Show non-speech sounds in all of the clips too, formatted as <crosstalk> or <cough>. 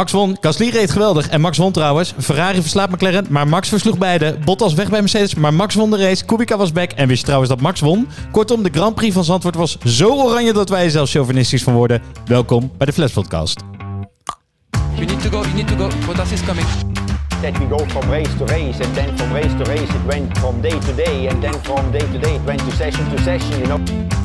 Max won, Gasly reed geweldig en Max won trouwens. Ferrari verslaat McLaren, maar Max versloeg beide. Bottas weg bij Mercedes, maar Max won de race. Kubica was back en wist trouwens dat Max won? Kortom, de Grand Prix van Zandvoort was zo oranje dat wij er zelfs chauvinistisch van worden. Welkom bij de Flash Podcast. You need to go, you need to go. Bottas is coming. that we go from race to race and then from race to race it went from day to day and then from day to day it went to session to session you know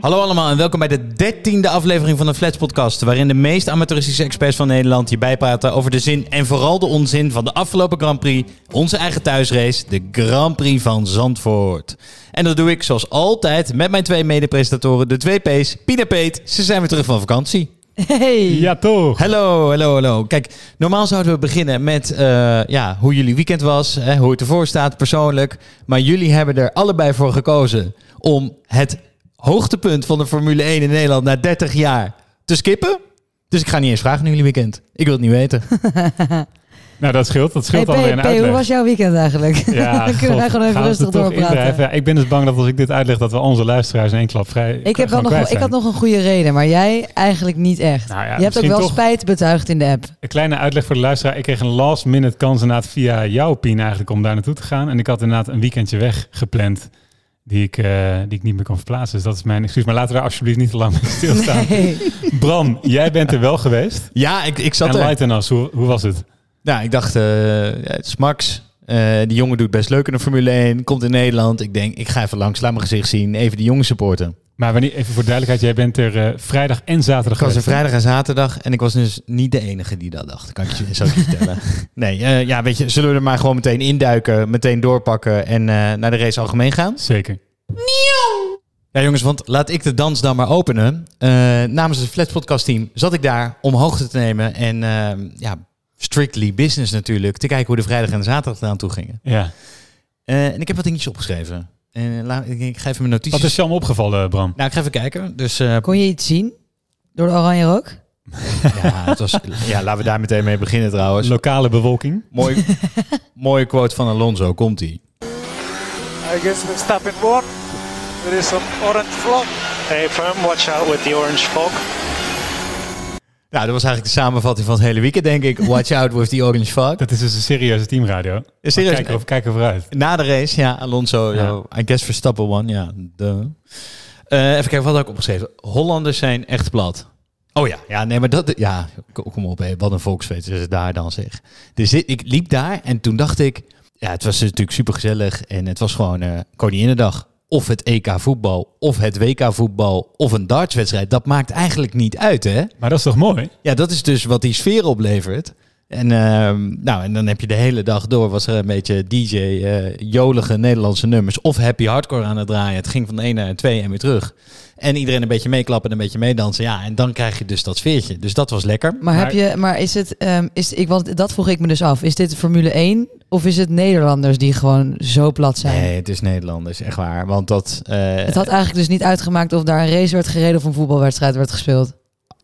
Hallo allemaal en welkom bij de dertiende aflevering van de Flats Podcast, waarin de meest amateuristische experts van Nederland je bijpraten over de zin en vooral de onzin van de afgelopen Grand Prix, onze eigen thuisrace, de Grand Prix van Zandvoort. En dat doe ik zoals altijd met mijn twee mede-presentatoren, de twee P's, Pien en Peet. Ze zijn weer terug van vakantie. Hey. Ja, toch? Hallo, hallo, hallo. Kijk, normaal zouden we beginnen met eh, ja, hoe jullie weekend was, hè, hoe het ervoor staat persoonlijk. Maar jullie hebben er allebei voor gekozen om het hoogtepunt van de Formule 1 in Nederland na 30 jaar te skippen. Dus ik ga niet eens vragen naar jullie weekend. Ik wil het niet weten. <laughs> Nou, dat scheelt. Dat Hey, scheelt alweer een uitleg. hoe was jouw weekend eigenlijk? Ja, Dan <laughs> kunnen wij god, gewoon even we rustig doorpraten. indrijven? Ik ben dus bang dat als ik dit uitleg, dat we onze luisteraars in één klap vrij Ik, heb wel nog, kwijt ik had zijn. nog een goede reden, maar jij eigenlijk niet echt. Nou ja, je hebt ook wel spijt betuigd in de app. Een kleine uitleg voor de luisteraar. Ik kreeg een last minute kans inderdaad via jouw Pien eigenlijk om daar naartoe te gaan. En ik had inderdaad een weekendje weg gepland die ik, eh, die ik niet meer kon verplaatsen. Dus dat is mijn excuus. Maar laten we daar alsjeblieft niet te lang mee stilstaan. Nee. Bram, jij bent er wel geweest. Ja, ik, ik zat en er. Lighten us, hoe, hoe was het? Nou, ik dacht, eh, ja, het is Max. Eh, die jongen doet best leuk in de Formule 1. Komt in Nederland. Ik denk, ik ga even langs, laat mijn gezicht zien. Even die jongen supporten. Maar wanneer, even voor duidelijkheid, jij bent er eh, vrijdag en zaterdag Ik was er vrijdag en zaterdag en ik was dus niet de enige die dat dacht. Kan ik je zo <laughs> vertellen. Nee, eh, ja, weet je, zullen we er maar gewoon meteen induiken, meteen doorpakken en eh, naar de race algemeen gaan? Zeker. Ja, jongens, want laat ik de dans dan maar openen. Eh, namens het Flats Podcast team zat ik daar om hoogte te nemen en ja, strictly business natuurlijk, te kijken hoe de vrijdag en de zaterdag eraan toe gingen. Ja. Eh, en ik heb wat dingetjes opgeschreven. En laat, ik, ik ga even mijn notities. Wat is je allemaal opgevallen, Bram? Nou, ik ga even kijken. Dus eh, Kon je iets zien? Door de oranje rook? <laughs> ja, het was, ja, laten we daar meteen mee beginnen trouwens. Lokale bewolking. Mooi, mooie quote van Alonso, komt-ie. I guess Verstappen won. There is some orange flag. Hey, firm, watch out with the orange fog. Nou, dat was eigenlijk de samenvatting van het hele weekend, denk ik. Watch out with the orange fog. Dat is dus een serieuze teamradio. Is serieus? Kijken, of, kijken vooruit. Na de race, ja, Alonso, Ja. yo, I guess Verstappen won, ja. Eh, even kijken, wat had ik opgeschreven? Hollanders zijn echt plat. Oh ja, ja, nee, maar dat, ja, kom op, hé, wat een volksfeest is het daar dan zeg. Dus ik liep daar en toen dacht ik, ja, het was natuurlijk super gezellig en het was gewoon eh Koninginnedag. Of het EK voetbal, of het WK voetbal, of een dartswedstrijd. Dat maakt eigenlijk niet uit, hè? Maar dat is toch mooi? Ja, dat is dus wat die sfeer oplevert. En, ehm, nou, en dan heb je de hele dag door, was er een beetje DJ, eh, jolige Nederlandse nummers. Of happy hardcore aan het draaien. Het ging van de 1 naar de 2 en weer terug. En iedereen een beetje meeklappen en een beetje meedansen. Ja, en dan krijg je dus dat sfeertje. Dus dat was lekker. Maar, heb je, maar is het, ehm, is, ik, want dat vroeg ik me dus af. Is dit Formule 1 of is het Nederlanders die gewoon zo plat zijn? Nee, het is Nederlanders, echt waar. Want dat... eh, Het had eigenlijk dus niet uitgemaakt of daar een race werd gereden of een voetbalwedstrijd werd gespeeld.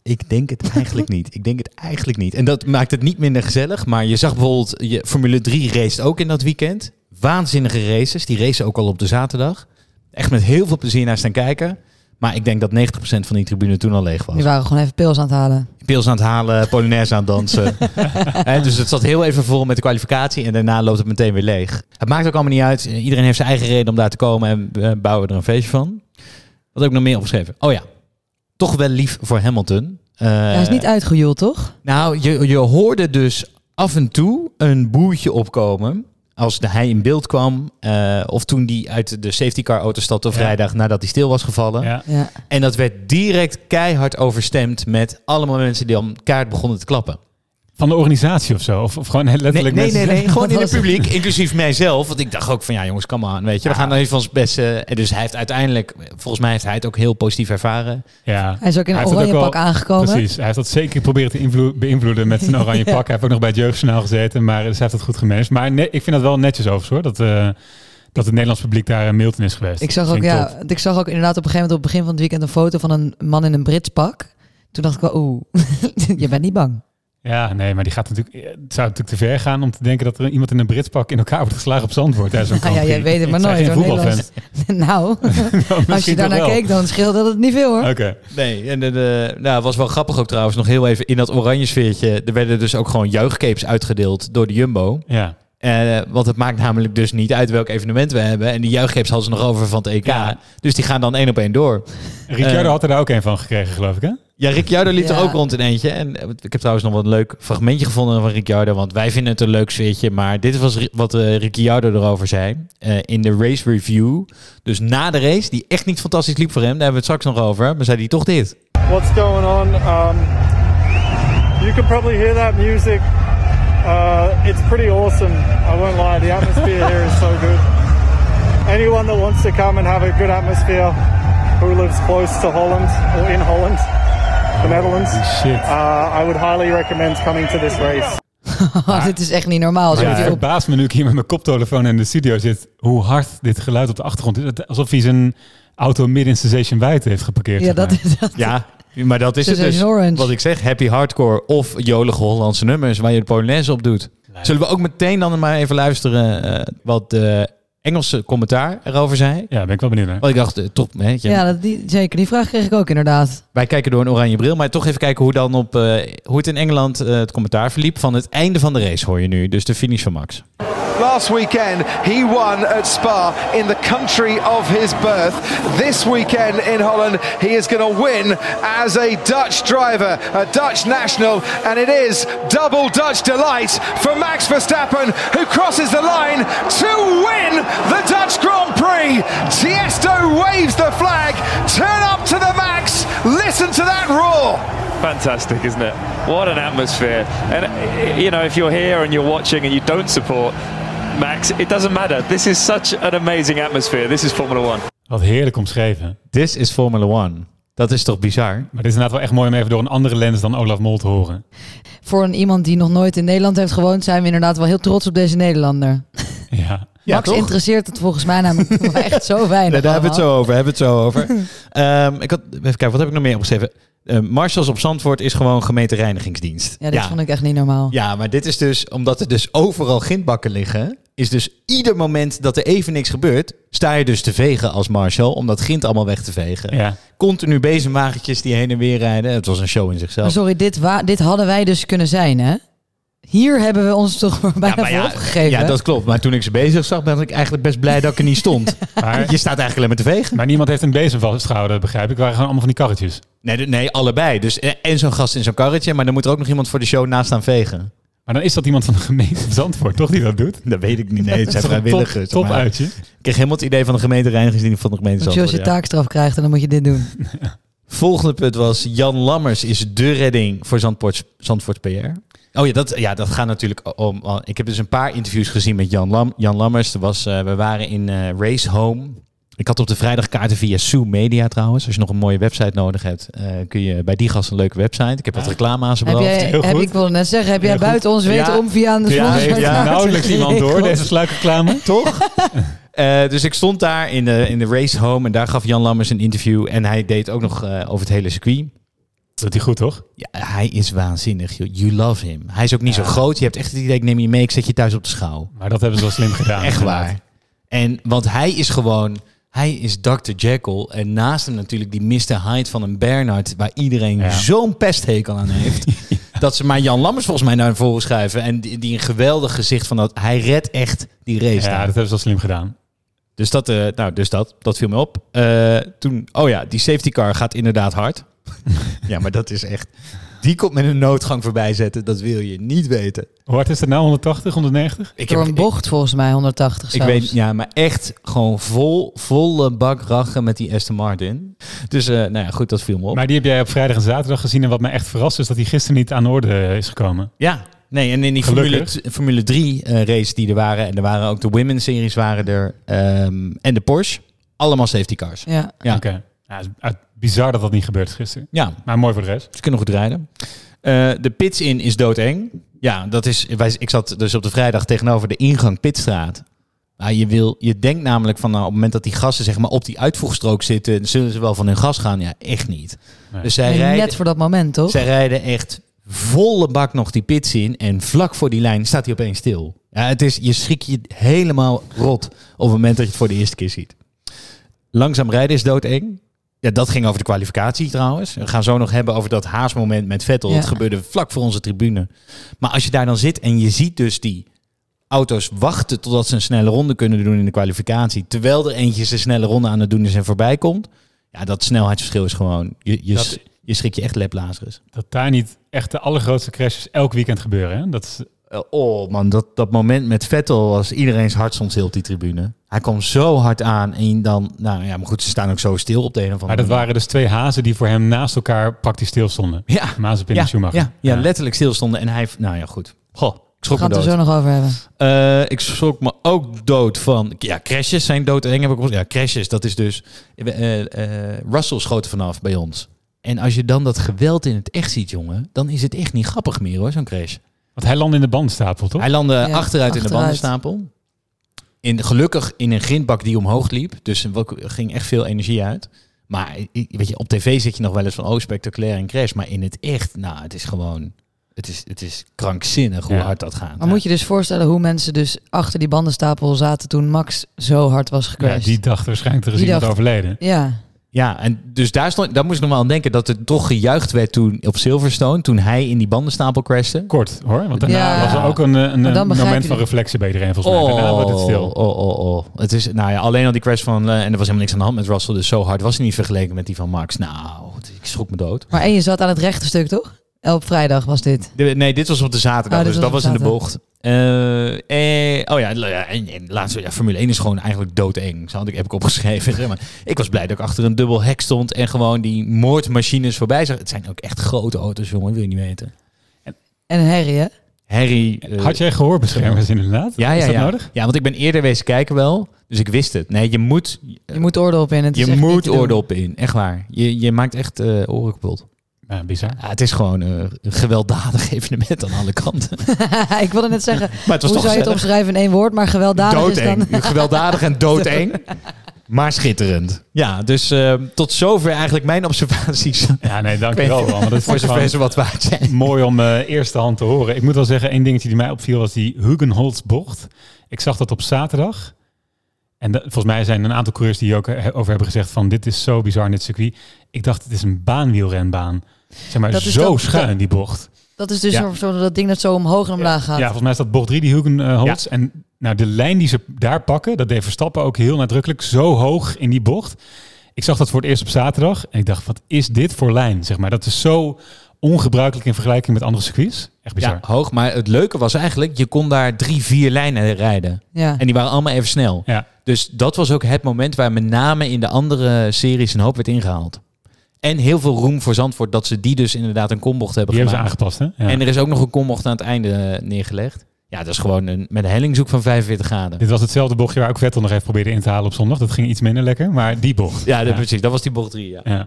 Ik denk het eigenlijk niet. Ik denk het eigenlijk niet. En dat maakt het niet minder gezellig. Maar je zag bijvoorbeeld, je, Formule 3 race ook in dat weekend. Waanzinnige races. Die racen ook al op de zaterdag. Echt met heel veel plezier naar staan kijken. Maar ik denk dat 90% van die tribune toen al leeg was. Die waren gewoon even pils aan het halen. Pils aan het halen, Polonaise aan het dansen. <laughs> Dus het zat heel even vol met de kwalificatie. En daarna loopt het meteen weer leeg. Het maakt ook allemaal niet uit. Iedereen heeft zijn eigen reden om daar te komen. En we bouwen er een feestje van. Wat heb ik nog meer opgeschreven? Oh ja. Toch wel lief voor Hamilton. Eh, Hij is niet uitgejoeld, toch? nou, je, je hoorde dus af en toe een boertje opkomen. Als de hij in beeld kwam. eh, of toen die uit de safety car auto stapte op Ja. vrijdag nadat hij stil was gevallen. Ja. Ja. En dat werd direct keihard overstemd met allemaal mensen die dan kaart begonnen te klappen. Van de organisatie of zo? Of, of gewoon Nee, letterlijk nee, mensen nee, nee, zeggen- <laughs> gewoon in het publiek, inclusief mijzelf. Want ik dacht ook van, ja jongens, kom aan, weet je. We gaan dan even van ons best. eh, en dus hij heeft uiteindelijk, volgens mij heeft hij het ook heel positief ervaren. Ja. Hij is ook in een oranje ook pak aangekomen. Precies. Hij heeft dat zeker proberen te beïnvloeden met zijn <laughs> oranje Ja. pak. Hij heeft ook nog bij het jeugdjournaal gezeten, maar dus hij heeft het goed gemanaged. Maar nee, ik vind dat wel netjes overigens hoor. Dat, eh, dat het Nederlands publiek daar een Milton is geweest. Ik zag ook, ja, top. ik zag ook inderdaad op een gegeven moment op het begin van het weekend een foto van een man in een Brits pak. Toen dacht ik wel, oeh, <laughs> je bent niet bang. Ja, nee, maar die gaat natuurlijk, het zou natuurlijk te ver gaan om te denken dat er iemand in een Brits pak in elkaar wordt geslagen op Zandvoort. tijdens zo'n Nou <laughs> ja, jij weet het maar nooit. Nederlands. <laughs> nou, <laughs> als je daarnaar keek, dan scheelde dat het niet veel hoor. Oké. Nee, en de, de, nou, het was wel grappig ook trouwens, nog heel even in dat oranje sfeertje. Er werden dus ook gewoon juichcapes uitgedeeld door de Jumbo. Ja. Eh, want het maakt namelijk dus niet uit welk evenement we hebben. En die juichcapes hadden ze nog over van het EK. Ja. Dus die gaan dan één op één door. Ricciardo Eh, had er daar ook een van gekregen, geloof ik, hè? Ja, Ricciardo liep er ook rond in eentje. En eh, ik heb trouwens nog wel een leuk fragmentje gevonden van Ricciardo. Want wij vinden het een leuk sfeertje. Maar dit was wat eh, Ricciardo erover zei. eh, in de race review. Dus na de race, die echt niet fantastisch liep voor hem. Daar hebben we het straks nog over. Maar zei hij toch dit. What's going on? Um, you can probably hear that music. Uh, it's pretty awesome. I won't lie. The atmosphere here is so good. Anyone that wants to come and have a good atmosphere, who lives close to Holland or in Holland, the Netherlands, Shit. uh, I would highly recommend coming to this race. Oh, <laughs> dit is echt niet normaal. Zo Maar moet het verbaast me nu ik hier met mijn koptelefoon in de studio zit, hoe hard dit geluid op de achtergrond is. Alsof hij zijn auto midden in Station White heeft geparkeerd. Ja, dat maar. is dat. Ja, maar dat is het Sensation dus. Orange. Wat ik zeg, happy hardcore of jolige Hollandse nummers waar je de Polonaise op doet. Zullen we ook meteen dan maar even luisteren eh, wat de Engelse commentaar erover zei? Ja, ben ik wel benieuwd naar. Want ik dacht, eh, top, weet je. Ja, dat, die, zeker. Die vraag kreeg ik ook inderdaad. Wij kijken door een oranje bril, maar toch even kijken hoe, dan op, eh, hoe het in Engeland eh, het commentaar verliep. Van het einde van de race hoor je nu, dus de finish van Max. Last weekend, he won at Spa in the country of his birth. This weekend in Holland, he is going to win as a Dutch driver, a Dutch national, and it is double Dutch delight for Max Verstappen, who crosses the line to win the Dutch Grand Prix. Tiesto waves the flag. Turn up to the max. Listen to that roar. fantastic, isn't it? What an atmosphere. And, you know, if you're here and you're watching and you don't support Max, it doesn't matter. This is such an amazing atmosphere. This is Formula One. Wat heerlijk omschreven. This is Formula One. Dat is toch bizar? Maar dit is inderdaad wel echt mooi om even door een andere lens dan Olaf Mol te horen. Voor een iemand die nog nooit in Nederland heeft gewoond, zijn we inderdaad wel heel trots op deze Nederlander. Ja. Max toch? interesseert het volgens mij namelijk <laughs> echt zo weinig. Nee, daar hebben we het zo over. Hebben we het zo over. <laughs> Ehm, ik had, even kijken, wat heb ik nog meer opgeschreven? Eh Marshalls op Zandvoort is gewoon gemeentereinigingsdienst. Ja, dit vond ik echt niet normaal. Ja, maar dit is dus, omdat er dus overal gindbakken liggen, is dus ieder moment dat er even niks gebeurt, sta je dus te vegen als Marshall om dat grind allemaal weg te vegen. Ja. Continu bezemwagentjes die heen en weer rijden. Het was een show in Maar zichzelf. sorry, dit, wa- dit hadden wij dus kunnen zijn, hè? Hier hebben we ons toch maar bijna maar voor ja, opgegeven. ja, dat klopt. Maar toen ik ze bezig zag, ben ik eigenlijk best blij dat ik er niet stond. <laughs> Maar, Je staat eigenlijk alleen maar te vegen. maar niemand heeft een bezem vastgehouden, begrijp ik. Waren gewoon allemaal van die karretjes. Nee, nee allebei. Dus eh, en zo'n gast in zo'n karretje, maar dan moet er ook nog iemand voor de show naast staan vegen. Maar dan is dat iemand van de gemeente <laughs> Zandvoort, toch, die dat doet? Dat weet ik niet. Nee, het zijn <laughs> vrijwilligers. Top, top uitje. Ik kreeg helemaal het idee van de gemeentereinigingsdienst van de gemeente Want als je Zandvoort, ja. taakstraf krijgt, dan moet je dit doen. Volgende punt was Jan Lammers is de redding voor Zandvoort, Zandvoort PR. Oh ja dat, ja, dat gaat natuurlijk om. Ik heb dus een paar interviews gezien met Jan, Lam, Jan Lammers. Er was, eh, we waren in eh, Race Home. Ik had op de vrijdag kaarten via Sue Media trouwens. Als je nog een mooie website nodig hebt, eh, kun je bij die gast een leuke website. Ik heb wat reclame aan ze Heb beloofd. jij, heel heb, goed. ik wilde net zeggen, heb jij Heel goed. buiten ons weten Ja. om via een Ja, heeft kaarten nauwelijks iemand <laughs> door, deze sluikreclame. <laughs> toch? <laughs> Dus ik stond daar in de, in de Race Home en daar gaf Jan Lammers een interview. En hij deed ook nog over het hele circuit. Dat doet hij goed, toch? Ja, hij is waanzinnig. You love him. Hij is ook niet zo groot. Je hebt echt het idee, ik neem je mee, ik zet je thuis op de schouw. Maar dat hebben ze wel slim <laughs> gedaan. Echt waar. En want hij is gewoon, hij is Dr. Jekyll. En naast hem natuurlijk die Mr. Hyde van een Bernard, waar iedereen Ja. zo'n pesthekel aan heeft. <laughs> Dat ze maar Jan Lammers volgens mij naar voren schuiven. En die, die een geweldig gezicht van dat. Hij redt echt die race. Ja, daar. dat hebben ze wel slim gedaan. Dus dat, eh, nou, dus dat, dat viel me op. Eh, toen, oh ja, die safety car gaat inderdaad hard. <laughs> ja, maar dat is echt. Die komt met een noodgang voorbij zetten. Dat wil je niet weten. Hoe hard is het nou? 180, 190? Ik Door een bocht volgens mij, 180 Ik weet, ja, maar echt gewoon vol, volle bak rachen met die Aston Martin. Dus, eh, nou ja, goed, dat viel me op. Maar die heb jij op vrijdag en zaterdag gezien. En wat mij echt verrast is dat die gisteren niet aan de orde is gekomen. Ja, nee, en in die Formule, Gelukkig. Formule 3 eh race die er waren, en er waren ook de Women's Series waren er, ehm, en de Porsche, allemaal safety cars. Ja. Ja, Oké. Ja, bizar dat dat niet gebeurd is gisteren. ja Maar mooi voor de rest. ze kunnen goed rijden. Eh, de pits in is doodeng. Ja, dat is, wij, ik zat dus op de vrijdag tegenover de ingang Pitstraat. Maar je, wil, je denkt namelijk van nou, op het moment dat die gassen zeg maar, op die uitvoegstrook zitten, zullen ze wel van hun gas gaan. Ja, echt niet. Nee. Dus zij Nee, rijden, net voor dat moment, toch? zij rijden echt volle bak nog die pits in. En vlak voor die lijn staat hij opeens stil. Ja, het is, je schrik je helemaal rot op het moment dat je het voor de eerste keer ziet. Langzaam rijden is doodeng. Ja, dat ging over de kwalificatie trouwens. We gaan zo nog hebben over dat haasmoment met Vettel. Ja. Dat gebeurde vlak voor onze tribune. Maar als je daar dan zit en je ziet dus die auto's wachten totdat ze een snelle ronde kunnen doen in de kwalificatie. Terwijl er eentje zijn snelle ronde aan het doen is en voorbij komt. Ja, dat snelheidsverschil is gewoon... Je, je, Dat- je schrik je echt leplazerus. Dat daar niet echt de allergrootste crashes elk weekend gebeuren. Hè? Dat is, Oh man, dat, dat moment met Vettel was iedereen's hart stond stil op die tribune. Hij kwam zo hard aan en dan, nou ja, maar goed, ze staan ook zo stil op de een of andere maar dat waren dus twee hazen die voor hem naast elkaar praktisch stilstonden. Ja, Mazepin ja, en Schumacher. ja, ja, letterlijk stilstonden en hij, nou ja, goed. Goh, ik We schrok gaan me het er dood. zo nog over hebben. Eh, ik schrok me ook dood van, ja, crashes zijn doodeng. Heb ik ja, crashes, dat is dus, eh, eh, Russell schoot vanaf bij ons. En als je dan dat geweld in het echt ziet, jongen, dan is het echt niet grappig meer hoor, zo'n crash. Want hij landde in de bandenstapel, toch? Hij landde Ja, achteruit in de bandenstapel. In, gelukkig in een grindbak die omhoog liep. Dus er ging echt veel energie uit. Maar weet je, op tv zit je nog wel eens van, oh, spectaculair en crash. Maar in het echt, nou, het is gewoon... Het is, het is krankzinnig hoe Ja. hard dat gaat. Maar moet je dus voorstellen hoe mensen dus achter die bandenstapel zaten toen Max zo hard was ja, gecrashed. die dacht waarschijnlijk er is iemand dacht- overleden. Ja, Ja, en dus daar, stond, daar moest ik nog wel aan denken dat er toch gejuicht werd toen op Silverstone. Toen hij in die bandenstapel crashte. Kort hoor, want daarna Ja. was er ook een, een, moment je van het. reflectie bij iedereen volgens mij. Daarna wordt het stil. Oh, oh, oh. Het is, nou ja, alleen al die crash van, eh, en er was helemaal niks aan de hand met Russell, dus zo hard was hij niet vergeleken met die van Max. Nou, het- ik schrok me dood. maar en je zat aan het rechte stuk, toch? Op vrijdag was dit. De- nee, dit was op de zaterdag, Oh, dus dat was in de bocht. Eh, eh, oh ja, en, en laatste, ja, Formule 1 is gewoon eigenlijk doodeng. Zo had ik, heb ik opgeschreven. <laughs> Zeg maar. Ik was blij dat ik achter een dubbel hek stond en gewoon die moordmachines voorbij zag. Het zijn ook echt grote auto's, jongen, wil je niet weten. En Harry, hè? Harry... eh, Had jij gehoorbeschermers inderdaad? ja, Is ja, dat ja. nodig? Ja, want ik ben eerder wezen kijken wel, dus ik wist het. Nee, je moet, Je moet oordeel op in. Het is je moet oordeel op in. Echt waar. Je, je maakt echt eh oren kapot. Ja, bizar. Ja, het is gewoon eh, een gewelddadig <laughs> evenement aan alle kanten. <laughs> ik wilde net zeggen, Maar het was hoe toch zou je het omschrijven in één woord? Maar gewelddadig is doodeng. dan... <laughs> Gewelddadig en doodeng. Maar schitterend. Ja, dus eh, tot zover eigenlijk mijn observaties. Ja, nee, dankjewel want Dat Voor is zover gewoon ze wat waard zijn. mooi om eh eerste hand te horen. Ik moet wel zeggen, één dingetje die mij opviel was die Hugenholz bocht. Ik zag dat op zaterdag. En volgens mij zijn een aantal coureurs die hier ook over hebben gezegd van dit is zo bizar in dit circuit. Ik dacht het is een baanwielrenbaan. Zeg maar Dat is zo dat- schuin die bocht. Dat is dus Ja. zo, zo dat ding dat zo omhoog en omlaag gaat. Ja, volgens mij is dat bocht 3 die Hugenholz. En nou, de lijn die ze daar pakken, dat deed Verstappen ook heel nadrukkelijk. Zo hoog in die bocht. Ik zag dat voor het eerst op zaterdag. En ik dacht, wat is dit voor lijn? Zeg maar, dat is zo ongebruikelijk in vergelijking met andere circuits. Echt bizar. Ja, hoog. Maar het leuke was eigenlijk, je kon daar drie, vier lijnen rijden. Ja. En die waren allemaal even snel. Ja. Dus dat was ook het moment waar met name in de andere series een hoop werd ingehaald. En heel veel roem voor Zandvoort dat ze die dus inderdaad een kombocht hebben Die hebben ze gemaakt. aangepast, hè? Ja. En er is ook nog een kombocht aan het einde eh, neergelegd. Ja, dat is gewoon een, met een hellingzoek van 45 graden. Dit was hetzelfde bochtje waar ook Vettel nog even probeerde in te halen op zondag. Dat ging iets minder lekker, maar die bocht. Ja, dat, precies. Dat was die bocht 3. Ja. Ja.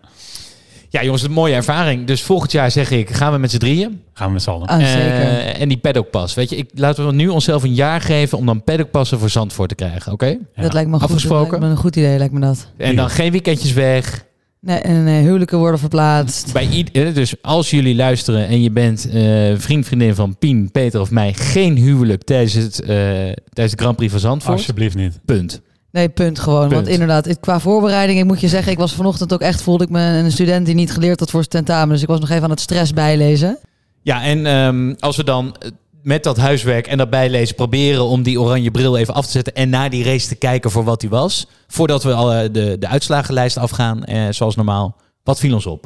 ja, jongens, een mooie ervaring. Dus volgend jaar zeg ik, gaan we met z'n drieën. Gaan we met z'n allen. Ah, zeker. Eh, en die paddockpas. Weet je, ik, laten we nu onszelf een jaar geven om dan paddockpassen voor Zandvoort te krijgen. Oké? Ja. Dat lijkt me goed. Afgesproken? Dat lijkt me een goed idee, lijkt me dat. En dan geen weekendjes weg. Nee, en eh, huwelijken worden verplaatst. Bij eh, dus als jullie luisteren en je bent eh, vriend, vriendin van Pien, Peter of mij, geen huwelijk tijdens, het, eh, tijdens de Grand Prix van Zandvoort. Alsjeblieft niet. Punt. Nee, punt gewoon. Punt. Want inderdaad, het- qua voorbereiding, ik moet je zeggen, ik was vanochtend ook echt, voelde ik me een student die niet geleerd had voor zijn tentamen. Dus ik was nog even aan het stress bijlezen. Ja, en ehm, als we dan met dat huiswerk en dat bijlezen proberen om die oranje bril even af te zetten en naar die race te kijken voor wat die was, voordat we al de, de uitslagenlijst afgaan, eh, zoals normaal. Wat viel ons op?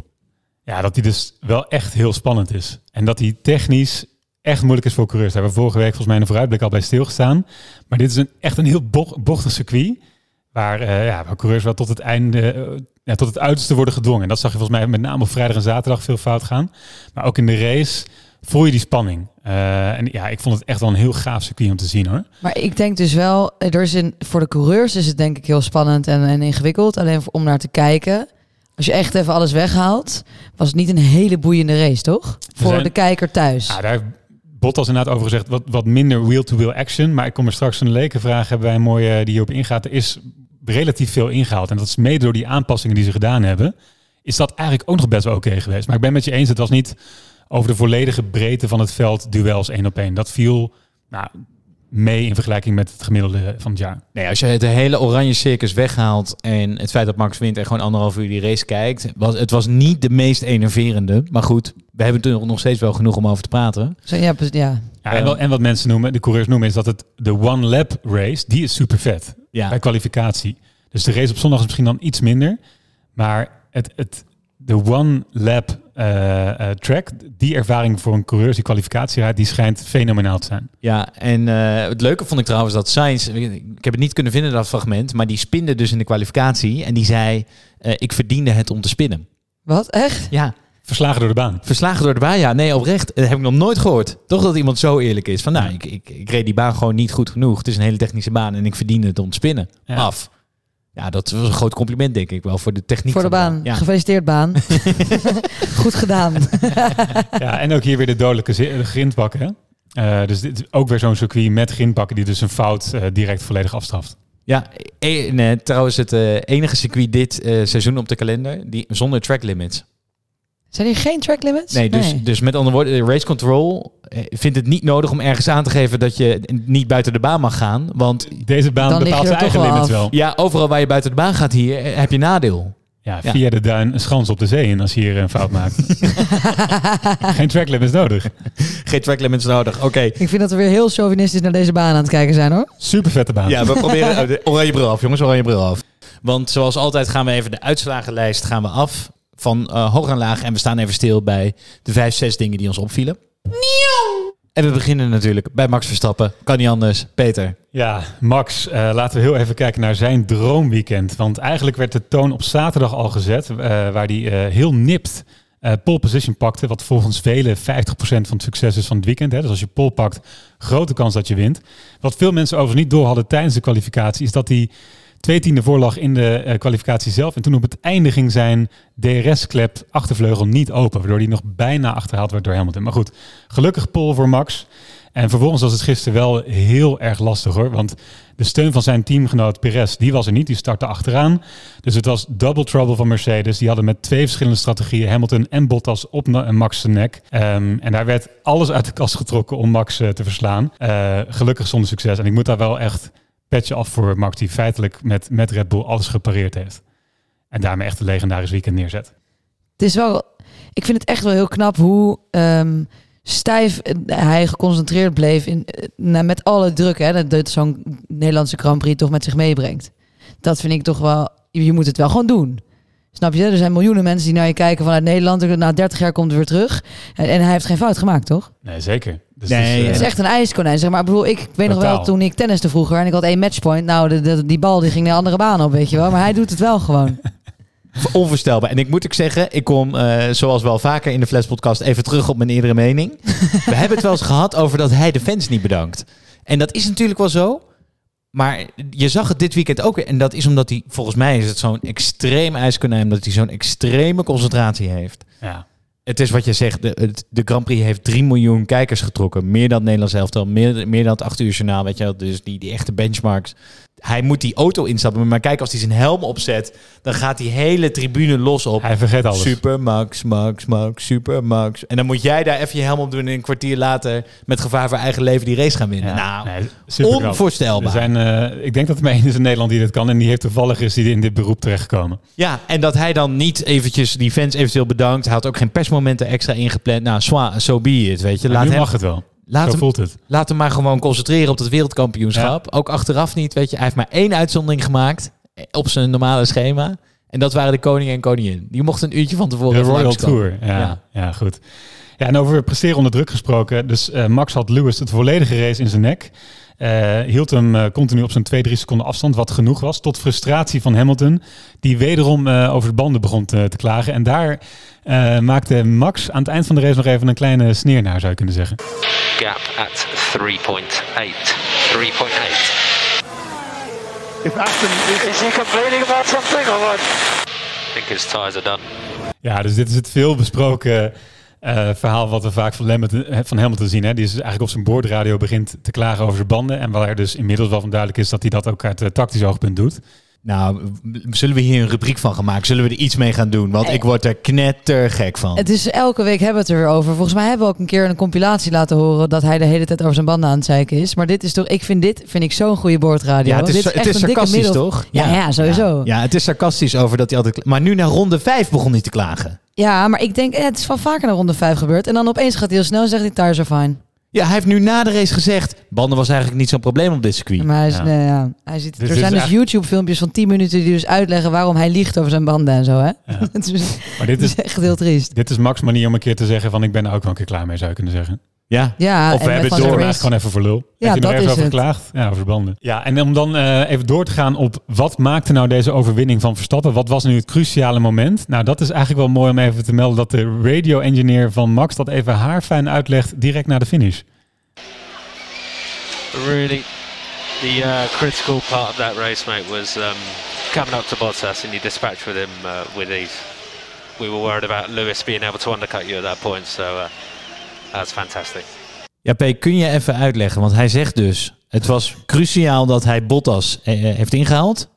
Ja, dat die dus wel echt heel spannend is. En dat die technisch echt moeilijk is voor coureurs. Daar hebben we vorige week volgens mij een vooruitblik al bij stilgestaan. Maar dit is een, echt een heel bo- bochtig circuit. Waar, eh, ja, waar coureurs wel tot het einde, eh, ja, tot het uiterste worden gedwongen. En dat zag je volgens mij met name op vrijdag en zaterdag veel fout gaan. Maar ook in de race voel je die spanning. Eh, en ja, ik vond het echt wel een heel gaaf circuit om te zien hoor. Maar ik denk dus wel, er is in, voor de coureurs is het denk ik heel spannend en, en ingewikkeld. Alleen om naar te kijken. Als je echt even alles weghaalt, was het niet een hele boeiende race, toch? Voor zijn- de kijker thuis. Ja, daar Bottas inderdaad over gezegd, wat, wat minder wheel-to-wheel action. Maar ik kom er straks een lekenvraag, hebben wij een mooie die hierop ingaat. Er is relatief veel ingehaald. En dat is mede door die aanpassingen die ze gedaan hebben. Is dat eigenlijk ook nog best wel oké geweest. Maar ik ben met je eens, het was niet over de volledige breedte van het veld duels één op één. Dat viel nou, mee in vergelijking met het gemiddelde van het jaar. Nee, als je het hele oranje circus weghaalt en het feit dat Max wint en gewoon anderhalf uur die race kijkt, was het was niet de meest enerverende. Maar goed, we hebben er nog steeds wel genoeg om over te praten. Zo, ja, ja. Ja, en, wat, en wat mensen noemen, de coureurs noemen, is dat het de one lap race, die is super vet Ja. bij kwalificatie. Dus de race op zondag is misschien dan iets minder, maar het, het, de one lap eh, eh, track, die ervaring voor een coureur die kwalificatie rijdt, die schijnt fenomenaal te zijn. Ja, en eh, het leuke vond ik trouwens dat Sainz, ik heb het niet kunnen vinden dat fragment, maar die spinde dus in de kwalificatie en die zei, eh, ik verdiende het om te spinnen. Wat? Echt? Ja, Verslagen door de baan. verslagen door de baan. Ja, nee, oprecht. Dat heb ik nog nooit gehoord. Toch dat iemand zo eerlijk is. Van nou, ik, ik, ik reed die baan gewoon niet goed genoeg. Het is een hele technische baan en ik verdiende het om te spinnen. Ja. Af. Ja, dat was een groot compliment, denk ik wel, voor de techniek. Voor de van baan. Ja. Gefeliciteerd baan. <laughs> <laughs> Goed gedaan. Ja, en ook hier weer de dodelijke grindbakken. hè? Eh, dus dit is ook weer zo'n circuit met grindbakken die dus een fout eh, direct volledig afstraft. Ja, e- nee, trouwens het eh, enige circuit dit eh, seizoen op de kalender die zonder track limits. Zijn hier geen track limits? Nee, dus, dus met andere woorden, de race control eh, vindt het niet nodig om ergens aan te geven dat je niet buiten de baan mag gaan. Want Deze baan bepaalt je zijn eigen af. wel. ja, overal waar je buiten de baan gaat hier, eh, heb je nadeel. Ja, Ja. via de duin een schans op de zee in als je hier een fout maakt. <laughs> Geen track limits nodig. Geen track limits nodig. Oké. Ik vind dat we weer heel chauvinistisch naar deze baan aan het kijken zijn hoor. Super vette baan. Ja, we proberen oh, de oranje bril af, jongens, oranje bril af. Want zoals altijd gaan we even de uitslagenlijst gaan we af van eh, hoog en laag. En we staan even stil bij de vijf, zes dingen die ons opvielen. En we beginnen natuurlijk bij Max Verstappen. Kan niet anders. Peter. Ja, Max, eh, laten we heel even kijken naar zijn droomweekend. Want eigenlijk werd de toon op zaterdag al gezet, eh, waar hij eh, heel nipt pole position pakte. Wat volgens velen 50% van het succes is van het weekend. Hè. Dus als je pole pakt, grote kans dat je wint. Wat veel mensen overigens niet door hadden tijdens de kwalificatie, is dat hij twee tiende voorlag in de eh, kwalificatie zelf. En toen op het einde ging zijn DRS-klep achtervleugel niet open, waardoor hij nog bijna achterhaald werd door Hamilton. Maar goed, gelukkig pole voor Max. En vervolgens was het gisteren wel heel erg lastig hoor. Want de steun van zijn teamgenoot Perez, die was er niet. Die startte achteraan. Dus het was double trouble van Mercedes. Die hadden met twee verschillende strategieën Hamilton en Bottas op Max zijn nek. Ehm, en daar werd alles uit de kast getrokken om Max eh, te verslaan. Eh, gelukkig zonder succes. En ik moet daar wel echt petje af voor Max, die feitelijk met, met Red Bull alles gepareerd heeft. En daarmee echt een legendarisch weekend neerzet. Het is wel, ik vind het echt wel heel knap hoe ehm, stijf eh, hij geconcentreerd bleef in, eh, nou, met alle druk hè, dat, zo'n Nederlandse Grand Prix toch met zich meebrengt. Dat vind ik toch wel, je je moet het wel gewoon doen. Snap je? Er zijn miljoenen mensen die naar je kijken vanuit Nederland. Na 30 jaar komt hij weer terug. En hij heeft geen fout gemaakt, toch? Nee, zeker. Dus Nee, het is, eh, Het is echt een ijskonijn. Zeg maar, ik bedoel, ik, ik weet nog wel toen ik tenniste vroeger en ik had één matchpoint. Nou, de, de- die bal die ging de andere baan op, weet je wel. Maar hij doet het wel gewoon. <laughs> Onvoorstelbaar. En ik moet ook zeggen, ik kom eh, zoals wel vaker in de Flash podcast even terug op mijn eerdere mening. <laughs> we hebben het wel eens gehad over dat hij de fans niet bedankt. En dat is natuurlijk wel zo. Maar je zag het dit weekend ook. En dat is omdat hij, volgens mij is het zo'n extreem ijskonijn, omdat hij zo'n extreme concentratie heeft. ja. Het is wat je zegt, de, de Grand Prix heeft 3 miljoen kijkers getrokken. Meer dan Nederlands elftal, meer, meer dan het 8 uur journaal, weet je wel. Dus die, die echte benchmarks. Hij moet die auto instappen, maar kijk, als hij zijn helm opzet, dan gaat die hele tribune los op. Hij vergeet alles. Super Max, Max, Max, Super Max. En dan moet jij daar even je helm op doen en een kwartier later met gevaar voor eigen leven die race gaan winnen. Ja, nou, nee, onvoorstelbaar. Er zijn, eh, ik denk dat er maar één is in Nederland die dit kan. En die heeft toevallig is die in dit beroep terechtgekomen. Ja, en dat hij dan niet eventjes die fans eventueel bedankt. Hij had ook geen persmomenten extra ingepland. Nou, zwa, so be it, weet je. Laat nu hem, mag het wel. Laat Zo hem, voelt het. Laat hem maar gewoon concentreren op het wereldkampioenschap. Ook achteraf niet, weet je. Hij heeft maar één uitzondering gemaakt eh, op zijn normale schema. En dat waren de koning en koningin. Die mochten een uurtje van tevoren De Royal. Tour. Ja, Ja. ja. goed. Ja, en over presteren onder druk gesproken. Dus eh, Max had Lewis het volledige race in zijn nek. Eh, hield hem eh, continu op zijn 2, 3 seconden afstand, wat genoeg was. Tot frustratie van Hamilton, die wederom eh, over de banden begon te, te klagen. En daar eh, maakte Max aan het eind van de race nog even een kleine sneer naar, zou je kunnen zeggen. Gap at 3.8. 3.8. If Aston is, Is he complaining about something or what? I think his tyres are done. Ja, dus dit is het veel besproken eh, verhaal wat we vaak van Hamilton, eh, van zien. Hè. Die is dus eigenlijk op zijn boordradio begint te klagen over zijn banden. En waar dus inmiddels wel van duidelijk is dat hij dat ook uit eh, tactisch oogpunt doet. Nou, zullen we hier een rubriek van gaan maken? Zullen we er iets mee gaan doen? Want ik word er knettergek van. Het is elke week hebben we het er weer over. Volgens mij hebben we ook een keer een compilatie laten horen dat hij de hele tijd over zijn banden aan het zeiken is. Maar dit is toch, ik vind dit vind ik zo'n goede boordradio. Ja, het is, dit het echt is een dikke sarcastisch, middel- toch? Ja, ja, sowieso. Ja, het is sarcastisch over dat hij altijd... Maar nu naar ronde 5 begon hij te klagen. Ja, maar ik denk, eh, het is wel vaker naar ronde 5 gebeurd. En dan opeens gaat hij heel snel en zegt hij, tires are fine. Ja, hij heeft nu na de race gezegd... Banden was eigenlijk niet zo'n probleem op dit circuit. Maar hij, is, Ja. nee, ja, hij ziet, Dus er zijn dus echt- YouTube-filmpjes van 10 minuten die dus uitleggen waarom hij liegt over zijn banden en zo. Hè? <laughs> Maar dit is, is echt heel triest. dit is Max' manier om een keer te zeggen van ik ben er ook wel een keer klaar mee, zou je kunnen zeggen. Ja, Ja, Of we en hebben het door, maar gewoon even voor lul. Ja, Heeft hij dat even is over het. geklaagd? Ja, over banden. Ja, en om dan eh, even door te gaan op wat maakte nou deze overwinning van Verstappen? Wat was nu het cruciale moment? Nou, dat is eigenlijk wel mooi om even te melden dat de radio-engineer van Max dat even haarfijn uitlegt direct na de finish. Really, the uh, critical part of that race, mate, was um, coming up to Bottas and you dispatched with him uh, with ease. We were worried about Lewis being able to undercut you at that point, so uh, that's fantastic. Ja, P, kun je even uitleggen? Want hij zegt dus... Het was cruciaal dat hij Bottas eh, eh, heeft ingehaald.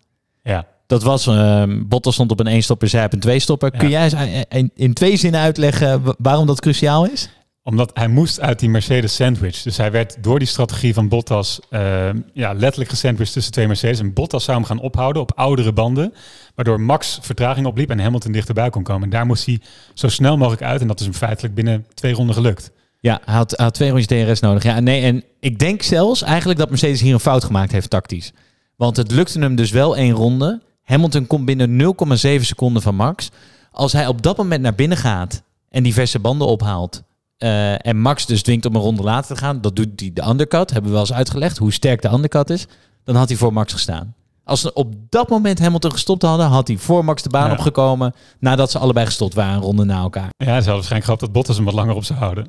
Ja. Dat was... ehm, Bottas stond op een één stopper, zij op een twee stopper. Ja. Kun jij eens eh, in, in twee zinnen uitleggen wa- waarom dat cruciaal is? Omdat hij moest uit die Mercedes sandwich. Dus hij werd door die strategie van Bottas eh, ja, letterlijk gesandwiched tussen twee Mercedes. En Bottas zou hem gaan ophouden op oudere banden. Waardoor Max vertraging opliep en Hamilton dichterbij kon komen. En daar moest hij zo snel mogelijk uit. En dat is hem feitelijk binnen twee ronden gelukt. Ja, hij had, had twee rondjes DRS nodig. Ja, nee, en ik denk zelfs eigenlijk dat Mercedes hier een fout gemaakt heeft tactisch. Want het lukte hem dus wel één ronde. Hamilton komt binnen 0,7 seconden van Max. Als hij op dat moment naar binnen gaat en diverse banden ophaalt... eh, en Max dus dwingt om een ronde later te gaan... dat doet hij de undercut. Hebben we wel eens uitgelegd hoe sterk de undercut is. Dan had hij voor Max gestaan. Als ze op dat moment Hamilton gestopt hadden... had hij voor Max de baan Ja. opgekomen... nadat ze allebei gestopt waren, een ronde na elkaar. Ja, ze hadden waarschijnlijk gehoopt dat Bottas hem wat langer op zou houden.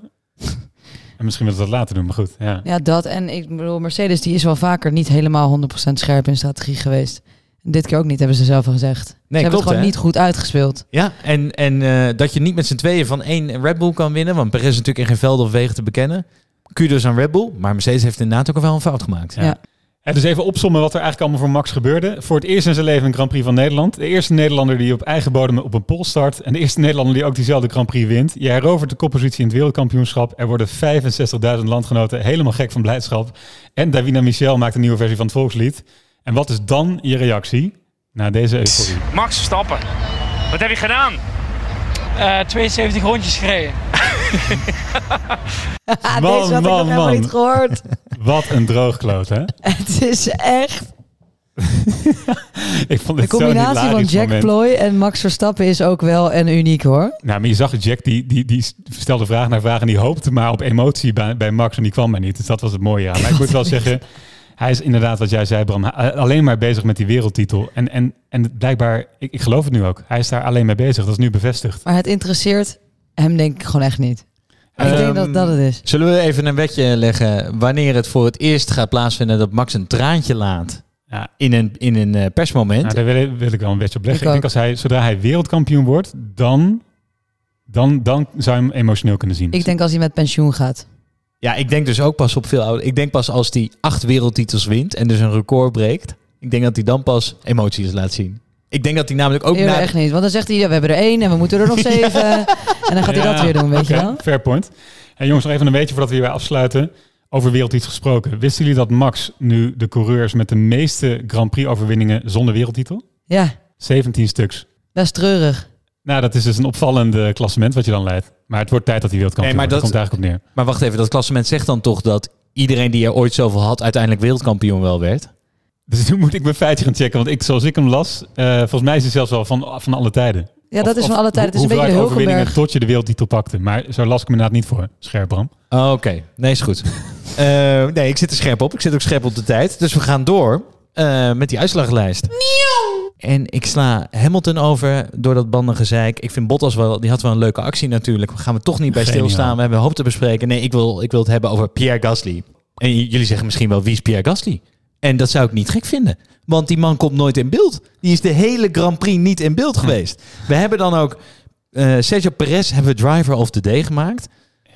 En misschien wil ze dat later doen, maar goed. Ja. Ja, dat. En ik bedoel, Mercedes die is wel vaker niet helemaal 100% scherp in strategie geweest. En dit keer ook niet, hebben ze zelf al gezegd. ze hebben klopt, het gewoon hè? niet goed uitgespeeld. Ja, en, en eh, dat je niet met z'n tweeën van één Red Bull kan winnen. Want Perez is natuurlijk in geen velden of wegen te bekennen. Kudos aan Red Bull. Maar Mercedes heeft inderdaad ook wel een fout gemaakt. Ja. Ja, dus even opsommen wat er eigenlijk allemaal voor Max gebeurde. Voor het eerst in zijn leven een Grand Prix van Nederland. De eerste Nederlander die op eigen bodem op een pol start. En de eerste Nederlander die ook diezelfde Grand Prix wint. Je herovert de koppositie in het wereldkampioenschap. Er worden 65.000 landgenoten helemaal gek van blijdschap. En Davina Michel maakt een nieuwe versie van het volkslied. En wat is dan je reactie na deze euforie? Max Verstappen, wat heb je gedaan? 72 rondjes gereden. <laughs> <laughs> Ah, Man, deze had ik nog man, helemaal niet gehoord. <laughs> Wat een droogkloot, hè? <laughs> het is echt... <laughs> Ik vond De combinatie van Jack moment. Ploy en Max Verstappen is ook wel een uniek hoor. Nou, maar je zag Jack, die, die, die stelde vraag naar vraag en die hoopte maar op emotie bij, bij Max en die kwam maar niet. Dus dat was het mooie aan. Maar ik moet wel <laughs> zeggen, hij is inderdaad wat jij zei Bram, alleen maar bezig met die wereldtitel. En, en, en blijkbaar, ik, ik geloof het nu ook, hij is daar alleen mee bezig. Dat is nu bevestigd. Maar het interesseert hem denk ik gewoon echt niet. Ik denk Ehm, dat dat het is. Zullen we even een wetje leggen wanneer het voor het eerst gaat plaatsvinden dat Max een traantje laat Ja. in een, in een eh, persmoment? Nou, daar wil, ik- wil ik wel een beetje op leggen. Ik Ik, denk als hij, zodra hij wereldkampioen wordt, dan, dan, dan zou je hem emotioneel kunnen zien. Ik denk als hij met pensioen gaat. Ja, ik denk dus ook pas op veel ouder. Ik denk pas als hij acht wereldtitels wint en dus een record breekt. Ik denk dat hij dan pas emoties laat zien. Ik denk dat hij namelijk ook Nee, na... echt niet. Want dan zegt hij, ja, we hebben er één en we moeten er nog <laughs> zeven. En dan gaat hij Ja, dat weer doen, weet je wel. Fair point. En jongens, nog even een beetje voordat we hierbij afsluiten. Over wereldtitel gesproken. Wisten jullie dat Max nu de coureur is met de meeste Grand Prix overwinningen zonder wereldtitel? Ja, 17 stuks. dat is treurig. Nou, dat is dus een opvallend klassement wat je dan leidt. Maar het wordt tijd dat hij wereldkampioen Nee, maar wordt. dat- Dat komt eigenlijk op neer. Maar wacht even, dat klassement zegt dan toch dat iedereen die er ooit zoveel had uiteindelijk wereldkampioen wel werd? Dus nu moet ik mijn feitje gaan checken. Want ik, zoals ik hem las, eh, volgens mij is hij zelfs wel van, van alle tijden. Ja, dat Of- is van alle tijden. Het is een beetje de overwinningen tot je de wereldtitel pakte. Maar zo las ik hem inderdaad niet voor. Scherp, Bram. Oh, Oké, nee, is goed. <laughs> Eh, nee, ik zit er scherp op. Ik zit ook scherp op de tijd. Dus we gaan door eh, met die uitslaglijst. En ik sla Hamilton over door dat bandengezeik. Ik vind Bottas wel, die had wel een leuke actie natuurlijk. We gaan we toch niet bij Geniaal. stilstaan. We hebben een hoop te bespreken. Nee, ik wil, ik wil het hebben over Pierre Gasly. En jullie zeggen misschien wel, wie is Pierre Gasly? En dat zou ik niet gek vinden. Want die man komt nooit in beeld. Die is de hele Grand Prix niet in beeld geweest. We hebben dan ook Eh, Sergio Perez hebben we driver of the day gemaakt.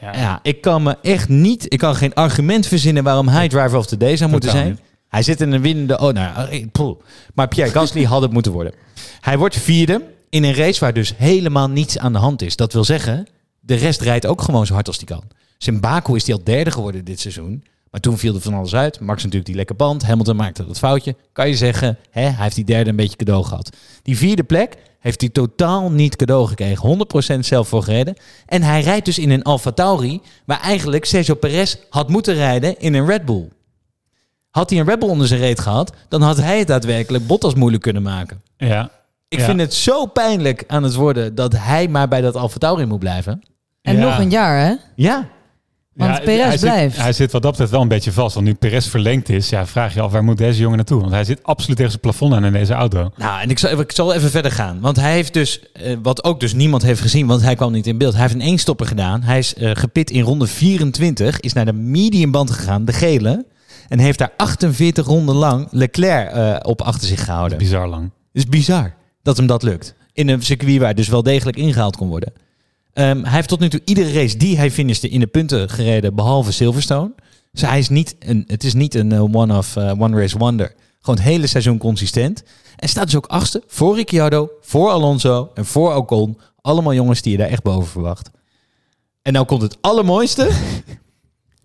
Ja. ik kan me echt niet... Ik kan geen argument verzinnen waarom hij driver of the day zou moeten zijn. niet. Hij zit in een winnende... Oh, nou, poeh. Maar Pierre Gasly had het moeten worden. Hij wordt vierde in een race waar dus helemaal niets aan de hand is. Dat wil zeggen, de rest rijdt ook gewoon zo hard als die kan. Dus in Baku is hij al derde geworden dit seizoen. Maar toen viel er van alles uit. Max natuurlijk die lekke band. Hamilton maakte dat foutje. Kan je zeggen, hè, hij heeft die derde een beetje cadeau gehad. Die vierde plek heeft hij totaal niet cadeau gekregen. 100% zelf voor gereden. En hij rijdt dus in een Alfa Tauri... waar eigenlijk Sergio Perez had moeten rijden in een Red Bull. Had hij een Red Bull onder zijn reet gehad... dan had hij het daadwerkelijk Bottas moeilijk kunnen maken. Ja. Ik Ja. vind het zo pijnlijk aan het worden... dat hij maar bij dat Alfa Tauri moet blijven. En Ja. nog een jaar, hè? Ja. Want Ja, Perez hij blijft. Zit, hij zit wat dat betreft wel een beetje vast. Want nu Perez verlengd is, ja, vraag je af waar moet deze jongen naartoe? Want hij zit absoluut tegen zijn plafond aan in deze auto. Nou, en ik zal, even- ik zal even verder gaan. Want hij heeft dus, eh, wat ook dus niemand heeft gezien, want hij kwam niet in beeld. Hij heeft een éénstopper gedaan. Hij is eh, gepit in ronde 24, is naar de mediumband gegaan, de gele. En heeft daar 48 ronden lang Leclerc eh, op achter zich gehouden. Bizar lang. Het is bizar dat hem dat lukt. In een circuit waar dus wel degelijk ingehaald kon worden. Ehm, hij heeft tot nu toe iedere race die hij finishte in de punten gereden, behalve Silverstone. Dus hij is niet een, het is niet een eh, one-of, eh, one-race wonder. Gewoon het hele seizoen consistent. En staat dus ook achtste voor Ricciardo, voor Alonso en voor Ocon. Allemaal jongens die je daar echt boven verwacht. En nou komt het allermooiste. <laughs>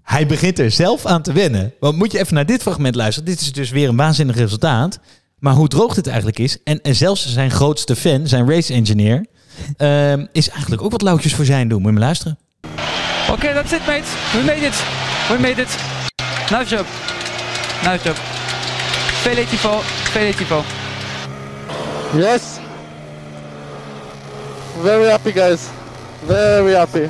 Hij begint er zelf aan te wennen. Want moet je even naar dit fragment luisteren. Dit is dus weer een waanzinnig resultaat. Maar hoe droog dit eigenlijk is. En, en zelfs zijn grootste fan, zijn race engineer... ehm, is eigenlijk ook wat lauwtjes voor zijn doen. Moet je maar luisteren. Okay, that's it, mate. We made it. We made it. Nice job. Nice job. Tifo. Tifo. Yes. Very happy, guys. Very happy.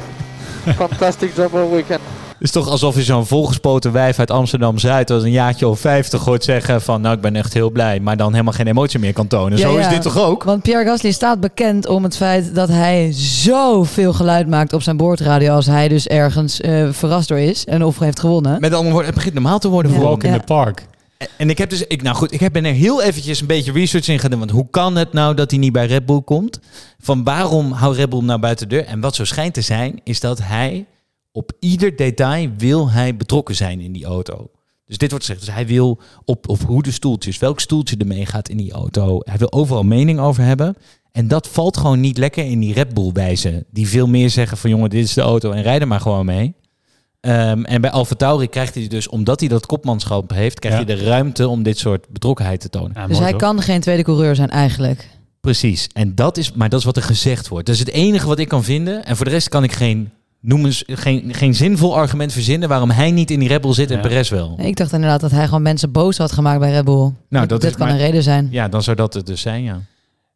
<laughs> Fantastic job all weekend. Het is toch alsof je zo'n volgespoten wijf uit Amsterdam-Zuid... als een jaartje of 50 hoort zeggen van... nou, ik ben echt heel blij, maar dan helemaal geen emotie meer kan tonen. Ja, Zo is ja. dit toch ook? Want Pierre Gasly staat bekend om het feit dat hij zoveel geluid maakt op zijn boordradio als hij dus ergens eh, verrast door is en of heeft gewonnen. Met andere woorden, het begint normaal te worden voor Walk in hem. the park. En- ik heb dus, ik, nou goed, ik heb ben er heel eventjes een beetje research in gedaan. Want hoe kan het nou dat hij niet bij Red Bull komt? Van waarom houdt Red Bull hem nou buiten de deur? En wat zo schijnt te zijn, is dat hij op ieder detail wil hij betrokken zijn in die auto. Dus dit wordt gezegd. Dus hij wil op, op hoe de stoeltjes, welk stoeltje ermee gaat in die auto. Hij wil overal mening over hebben. En dat valt gewoon niet lekker in die Red Bull wijze. Die veel meer zeggen van jongen, dit is de auto en rij er maar gewoon mee. Ehm, en bij Alfa Tauri krijgt hij dus, omdat hij dat kopmanschap heeft, krijgt Ja. hij de ruimte om dit soort betrokkenheid te tonen. Ja, dus hij toch? kan geen tweede coureur zijn eigenlijk. Precies. En dat is, maar dat is wat er gezegd wordt. Dat is het enige wat ik kan vinden. En voor de rest kan ik geen, noem eens, geen, geen zinvol argument verzinnen waarom hij niet in die Red Bull zit en Ja. Perez wel. Ik dacht inderdaad dat hij gewoon mensen boos had gemaakt bij Red Bull. Nou, dat dat is kan maar- een reden zijn. Ja, dan zou dat het dus zijn, ja.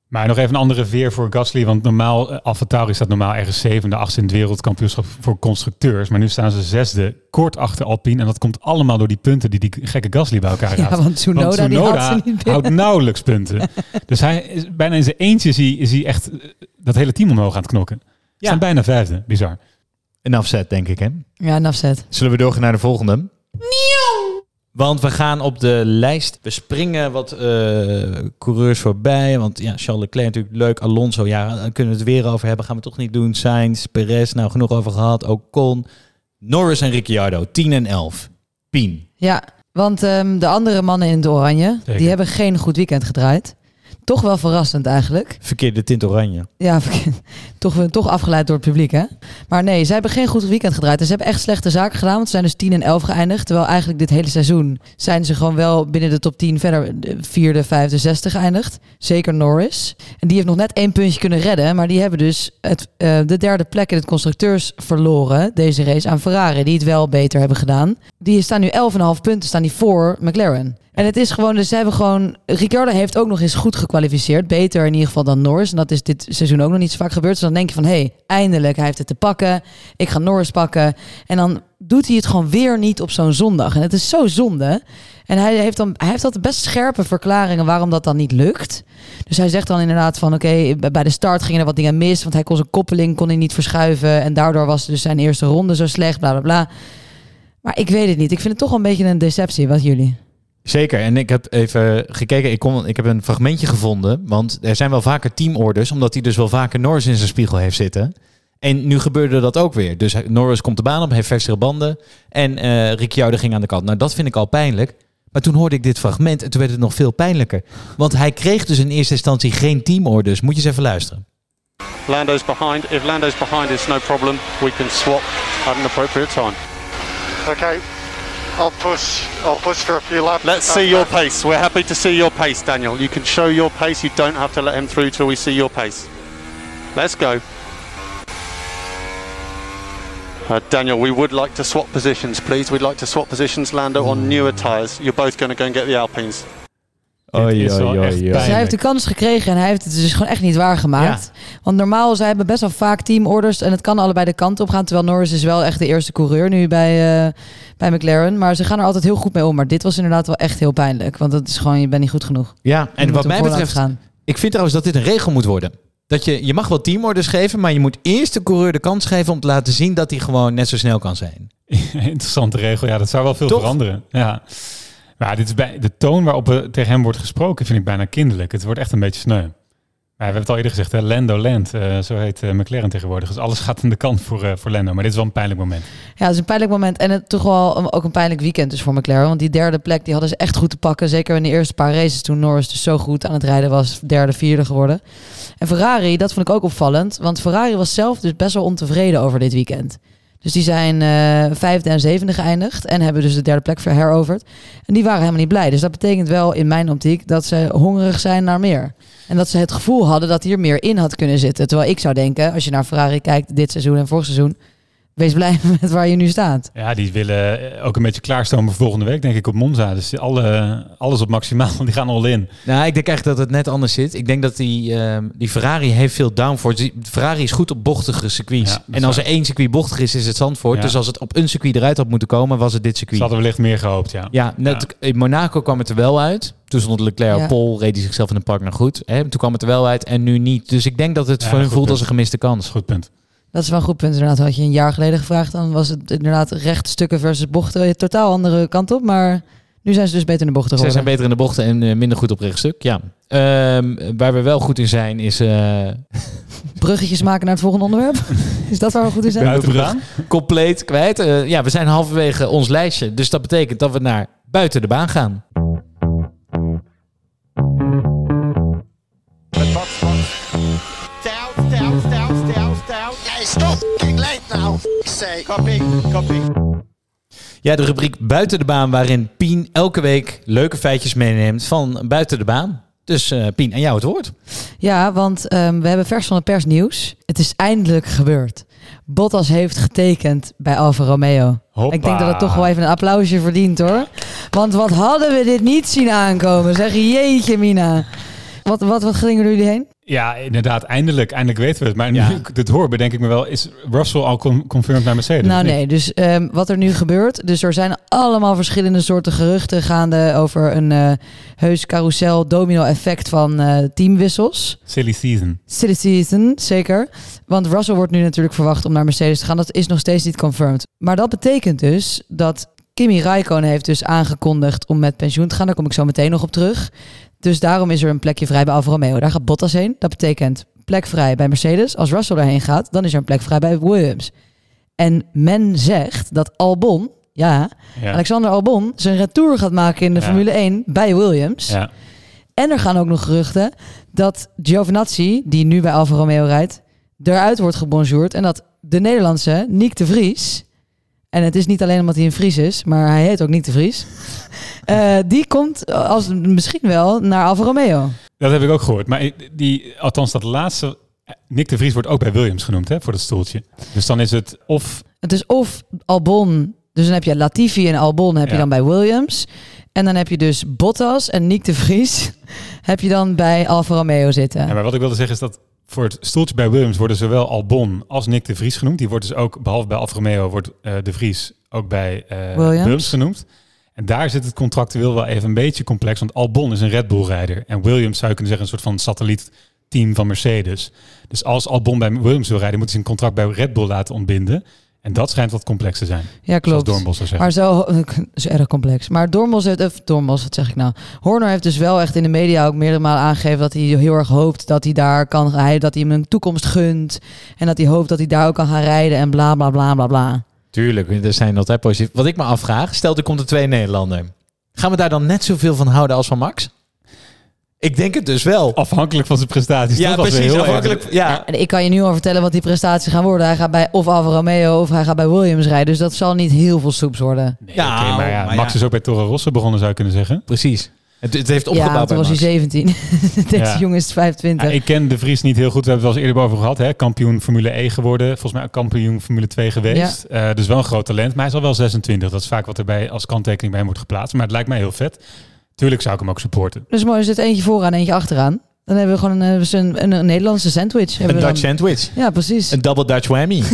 Maar nog even een andere veer voor Gasly. Want normaal, eh, Alfa Tauri staat normaal ergens zevende, achtste in het wereldkampioenschap voor constructeurs. Maar nu staan ze zesde, kort achter Alpine. En dat komt allemaal door die punten die die gekke Gasly bij elkaar Ja, raadt. want Tsunoda, die had ze niet binnen. houdt nauwelijks punten. <laughs> dus hij is bijna in zijn eentje is hij, is hij echt eh, dat hele team omhoog aan het knokken. Ze Ja. zijn bijna vijfde. Bizar. Een afzet, denk ik, hè? Ja, een afzet. Zullen we doorgaan naar de volgende? Want we gaan op de lijst. We springen wat eh, coureurs voorbij. Want ja, Charles Leclerc natuurlijk leuk. Alonso, ja, daar kunnen we het weer over hebben. Gaan we toch niet doen. Sainz, Perez, nou genoeg over gehad. Ocon, Norris en Ricciardo. 10 en 11. Pien. Ja, want ehm, de andere mannen in het oranje, Zeker. die hebben geen goed weekend gedraaid. Toch wel verrassend eigenlijk. Verkeerde tint oranje. Ja, toch, toch afgeleid door het publiek, hè? Maar nee, zij hebben geen goed weekend gedraaid. En ze hebben echt slechte zaken gedaan, want ze zijn dus 10 en 11 geëindigd. Terwijl eigenlijk dit hele seizoen zijn ze gewoon wel binnen de top 10 verder de vierde, vijfde, zesde geëindigd. Zeker Norris. En die heeft nog net één puntje kunnen redden. Maar die hebben dus het, eh, de derde plek in het constructeurs verloren, deze race, aan Ferrari. Die het wel beter hebben gedaan. Die staan nu 11,5 punten staan die voor McLaren. En het is gewoon, dus ze hebben gewoon... Ricciardo heeft ook nog eens goed gekwalificeerd. Beter in ieder geval dan Norris. En dat is dit seizoen ook nog niet zo vaak gebeurd. Dus dan denk je van, hé, hey, eindelijk, hij heeft het te pakken. Ik ga Norris pakken. En dan doet hij het gewoon weer niet op zo'n zondag. En het is zo zonde. En hij heeft, dan, hij heeft altijd best scherpe verklaringen waarom dat dan niet lukt. Dus hij zegt dan inderdaad van, oké, bij de start gingen er wat dingen mis. Want hij kon zijn koppeling kon hij niet verschuiven. En daardoor was dus zijn eerste ronde zo slecht, bla bla bla. Maar ik weet het niet. Ik vind het toch een beetje een deceptie. Wat jullie? Zeker. En ik heb even gekeken. Ik, kon, ik heb een fragmentje gevonden. Want er zijn wel vaker teamorders. Omdat hij dus wel vaker Norris in zijn spiegel heeft zitten. En nu gebeurde dat ook weer. Dus Norris komt de baan op, heeft versere banden. En eh Ricciardo ging aan de kant. Nou, dat vind ik al pijnlijk. Maar toen hoorde ik dit fragment en toen werd het nog veel pijnlijker. Want hij kreeg dus in eerste instantie geen teamorders. Moet je eens even luisteren. Lando's behind. If Lando's behind, it's no problem. We can swap at an appropriate time. Okay, I'll push. I'll push for a few laps. Let's see your pace. We're happy to see your pace, Daniel. You can show your pace. You don't have to let him through till we see your pace. Let's go. Uh, Daniel, we would like to swap positions, please. We'd like to swap positions, Lando, on newer tyres. You're both going to go and get the Alpines. Oei, is wel oei, echt oei. Dus hij heeft de kans gekregen en hij heeft het dus gewoon echt niet waargemaakt. Want normaal, zij hebben best wel vaak teamorders en het kan allebei de kant op gaan. Terwijl Norris is wel echt de eerste coureur nu bij, eh, bij McLaren. Maar ze gaan er altijd heel goed mee om. Maar dit was inderdaad wel echt heel pijnlijk. Want het is gewoon, je bent niet goed genoeg. Ja, en wat mij betreft, gaan. ik vind trouwens dat dit een regel moet worden. Dat je, je mag wel teamorders geven, maar je moet eerst de coureur de kans geven om te laten zien dat hij gewoon net zo snel kan zijn. <laughs> Interessante regel. Ja, dat zou wel veel Toch? veranderen. Ja. Maar dit is bij de toon waarop er tegen hem wordt gesproken, vind ik bijna kinderlijk. Het wordt echt een beetje sneu. Maar we hebben het al eerder gezegd, hè? Lando Land, eh, zo heet eh, McLaren tegenwoordig. Dus alles gaat aan de kant voor, eh, voor Lando. Maar dit is wel een pijnlijk moment. Ja, het is een pijnlijk moment. En het toch wel ook een pijnlijk weekend dus voor McLaren. Want die derde plek die hadden ze echt goed te pakken. Zeker in de eerste paar races toen Norris dus zo goed aan het rijden was. Derde, vierde geworden. En Ferrari, dat vond ik ook opvallend. Want Ferrari was zelf dus best wel ontevreden over dit weekend. Dus die zijn eh, vijfde en zevende geëindigd. En hebben dus de derde plek verheroverd. En die waren helemaal niet blij. Dus dat betekent wel in mijn optiek dat ze hongerig zijn naar meer. En dat ze het gevoel hadden dat hier meer in had kunnen zitten. Terwijl ik zou denken, als je naar Ferrari kijkt dit seizoen en vorig seizoen. Wees blij <laughs> met waar je nu staat. Ja, die willen eh, ook een beetje klaarstomen voor volgende week, denk ik, op Monza. Dus alle, alles op maximaal, <laughs> die gaan all in. Nou, ik denk echt dat het net anders zit. Ik denk dat die, ehm, die Ferrari heeft veel downforce. Die- Ferrari is goed op bochtige circuits. Ja, en als er één circuit bochtig is, is het Zandvoort. Ja. Dus als het op een circuit eruit had moeten komen, was het dit circuit. Ze hadden wellicht meer gehoopt, ja. Ja, net, in Monaco kwam het er wel uit. Toen stond Leclerc Ja. op pol, reed hij zichzelf in een park naar goed. Hè? Toen kwam het er wel uit en nu niet. Dus ik denk dat het Ja, voor hun voelt punt. als een gemiste kans. Goed punt. Dat is wel een goed punt inderdaad. Had je een jaar geleden gevraagd, dan was het inderdaad rechtstukken versus bochten. Een totaal andere kant op, maar nu zijn ze dus beter in de bochten Zij geworden. zijn beter in de bochten en eh, minder goed op rechtstuk, ja. Ehm, waar we wel goed in zijn is... eh, <laughs> Bruggetjes maken naar het volgende onderwerp. <laughs> is dat waar we goed in zijn? Buiten de baan? compleet kwijt. Eh, ja, we zijn halverwege ons lijstje. Dus dat betekent dat we naar buiten de baan gaan. Copy. Ja, de rubriek Buiten de Baan, waarin Pien elke week leuke feitjes meeneemt van buiten de baan. Dus eh, Pien, aan jou het woord. Ja, want ehm, we hebben vers van de pers nieuws. Het is eindelijk gebeurd. Bottas heeft getekend bij Alfa Romeo. Hoppa. Ik denk dat het toch wel even een applausje verdient hoor. Want wat hadden we dit niet zien aankomen? Zeg jeetje Mina. Wat, wat, wat gingen er jullie heen? Ja, inderdaad, eindelijk. Eindelijk weten we het. Maar Ja. nu ik dit hoor, bedenk ik me wel, is Russell al con- confirmed naar Mercedes? Nou nee, dus ehm, wat er nu gebeurt. Dus er zijn allemaal verschillende soorten geruchten gaande over een eh, heus carousel domino effect van eh, teamwissels. Silly season. Silly season, zeker. Want Russell wordt nu natuurlijk verwacht om naar Mercedes te gaan. Dat is nog steeds niet confirmed. Maar dat betekent dus dat Kimi Raikkonen heeft dus aangekondigd om met pensioen te gaan. Daar kom ik zo meteen nog op terug. Dus daarom is er een plekje vrij bij Alfa Romeo. Daar gaat Bottas heen. Dat betekent plek vrij bij Mercedes. Als Russell daarheen gaat, dan is er een plek vrij bij Williams. En men zegt dat Albon, ja, Ja. Alexander Albon, zijn retour gaat maken in de Ja. Formule 1 bij Williams. Ja. En er gaan ook nog geruchten dat Giovinazzi, die nu bij Alfa Romeo rijdt, eruit wordt gebonjourd. En dat de Nederlandse Nick de Vries, en het is niet alleen omdat hij een Fries is, maar hij heet ook Nick de Vries, <laughs> eh, die komt als, misschien wel naar Alfa Romeo. Dat heb ik ook gehoord. Maar die, althans dat laatste... Nick de Vries wordt ook bij Williams genoemd, hè, voor dat stoeltje. Dus dan is het of... Het is of Albon, dus dan heb je Latifi en Albon heb je dan bij Williams. En dan heb je dus Bottas en Nick de Vries <laughs> heb je dan bij Alfa Romeo zitten. Ja, maar wat ik wilde zeggen is dat voor het stoeltje bij Williams worden zowel Albon als Nick de Vries genoemd. Die wordt dus ook, behalve bij Alfa Romeo, wordt eh, de Vries ook bij Williams. Williams. genoemd. En daar zit het contractueel wel even een beetje complex, want Albon is een Red Bull-rijder. En Williams zou je kunnen zeggen een soort van satellietteam van Mercedes. Dus als Albon bij Williams wil rijden, moet hij zijn contract bij Red Bull laten ontbinden. En dat schijnt wat complex te zijn. Ja, klopt. Zou zeggen. Maar zo <laughs> is erg complex. Maar Dormos heeft, of Dormos, wat zeg ik nou? Horner heeft dus wel echt in de media ook meerdere malen aangegeven dat hij heel erg hoopt dat hij daar kan rijden, dat hij hem een toekomst gunt en dat hij hoopt dat hij daar ook kan gaan rijden en bla bla bla bla bla. Tuurlijk, er zijn altijd positief. Wat ik me afvraag, stel er komt een twee Nederlander. Gaan we daar dan net zoveel van houden als van Max? Ik denk het dus wel. Afhankelijk van zijn prestaties. Ja, we precies. heel Afhankelijk, erg- ja. En ik kan je nu al vertellen wat die prestaties gaan worden. Hij gaat bij of Alfa Romeo of hij gaat bij Williams rijden. Dus dat zal niet heel veel soeps worden. ja, Oké, maar ja, maar Max ja. is ook bij Toro Rosso begonnen, zou je kunnen zeggen. Precies. Het, het heeft Ja, opgebouwd toen bij was hij Max. <laughs> 17. Deze Ja. jongen is 25. Ja, ik ken de Vries niet heel goed. We hebben het wel eens eerder over gehad. Hè? Kampioen Formule E geworden. Volgens mij ook kampioen Formule 2 geweest. Eh, dus wel een groot talent. Maar hij is al wel 26. Dat is vaak wat erbij als kanttekening bij hem wordt geplaatst. Maar het lijkt mij heel vet. Tuurlijk zou ik hem ook supporten. Dus mooi, er zit eentje vooraan, eentje achteraan. Dan hebben we gewoon een, een, een, een Nederlandse sandwich. Hebben Een Dutch dan. sandwich. Ja, precies. Een double Dutch whammy. <laughs>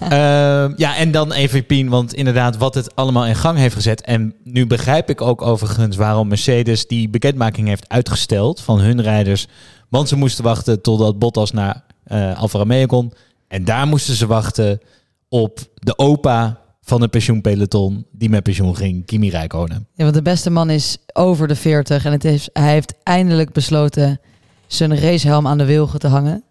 Ehm, ja, en dan even Pien, want inderdaad wat het allemaal in gang heeft gezet. En nu begrijp ik ook overigens waarom Mercedes die bekendmaking heeft uitgesteld van hun rijders. Want ze moesten wachten totdat Bottas naar eh Alfa Romeo kon. En daar moesten ze wachten op de opa van het pensioenpeloton die met pensioen ging, Kimi Räikkönen. Ja, want de beste man is over de 40 en het heeft, hij heeft eindelijk besloten zijn racehelm aan de wilgen te hangen.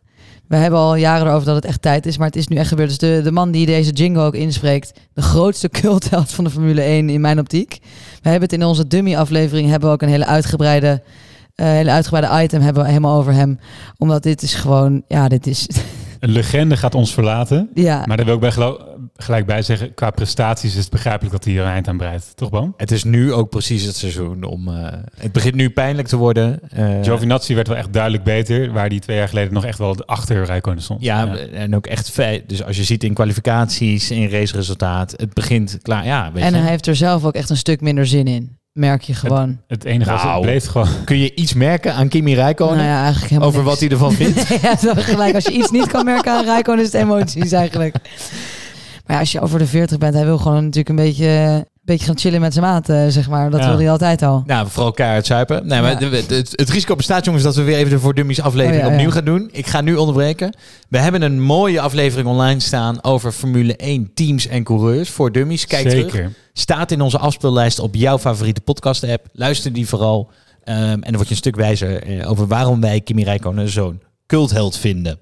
We hebben al jaren erover dat het echt tijd is, maar het is nu echt gebeurd. Dus de, de man die deze jingle ook inspreekt, de grootste cultheld van de Formule 1 in mijn optiek. We hebben het in onze dummy-aflevering hebben we ook een hele uitgebreide, eh, hele uitgebreide item hebben we helemaal over hem. Omdat dit is gewoon, ja, dit is... Een legende gaat ons verlaten. Ja. Maar daar wil ik bij gelo- gelijk bij zeggen. Qua prestaties is het begrijpelijk dat hij hier een eind aan breidt. Toch, Boom? Het is nu ook precies het seizoen om. eh, het begint nu pijnlijk te worden. Eh, Giovinazzi werd wel echt duidelijk beter. Waar die twee jaar geleden nog echt wel achter Rijkonen stond. Ja, en ook echt feit. Dus als je ziet in kwalificaties, in raceresultaat, het begint klaar. Ja, weet En je. hij heeft er zelf ook echt een stuk minder zin in. Merk je gewoon. Het enige was, Nou, het bleef gewoon... <laughs> Kun je iets merken aan Kimi Räikkönen? Nou ja, eigenlijk helemaal over niks. wat hij ervan vindt? <laughs> ja, zo gelijk. Als je iets niet kan merken aan Rijkoon, is het emoties eigenlijk. Maar ja, als je over de 40 bent, hij wil gewoon natuurlijk een beetje, een beetje gaan chillen met zijn maat, eh, zeg maar. Dat Ja. wilde hij altijd al. Nou, vooral keihard zuipen. Nee, maar Ja. de- het, het risico bestaat, jongens, dat we weer even de Voor Dummies aflevering Oh ja, opnieuw ja. gaan doen. Ik ga nu onderbreken. We hebben een mooie aflevering online staan over Formule 1 teams en coureurs. Voor Dummies, kijk Zeker. terug. Staat in onze afspeellijst op jouw favoriete podcast-app. Luister die vooral. Ehm, en dan word je een stuk wijzer eh, over waarom wij Kimi Räikkönen zo'n cultheld vinden.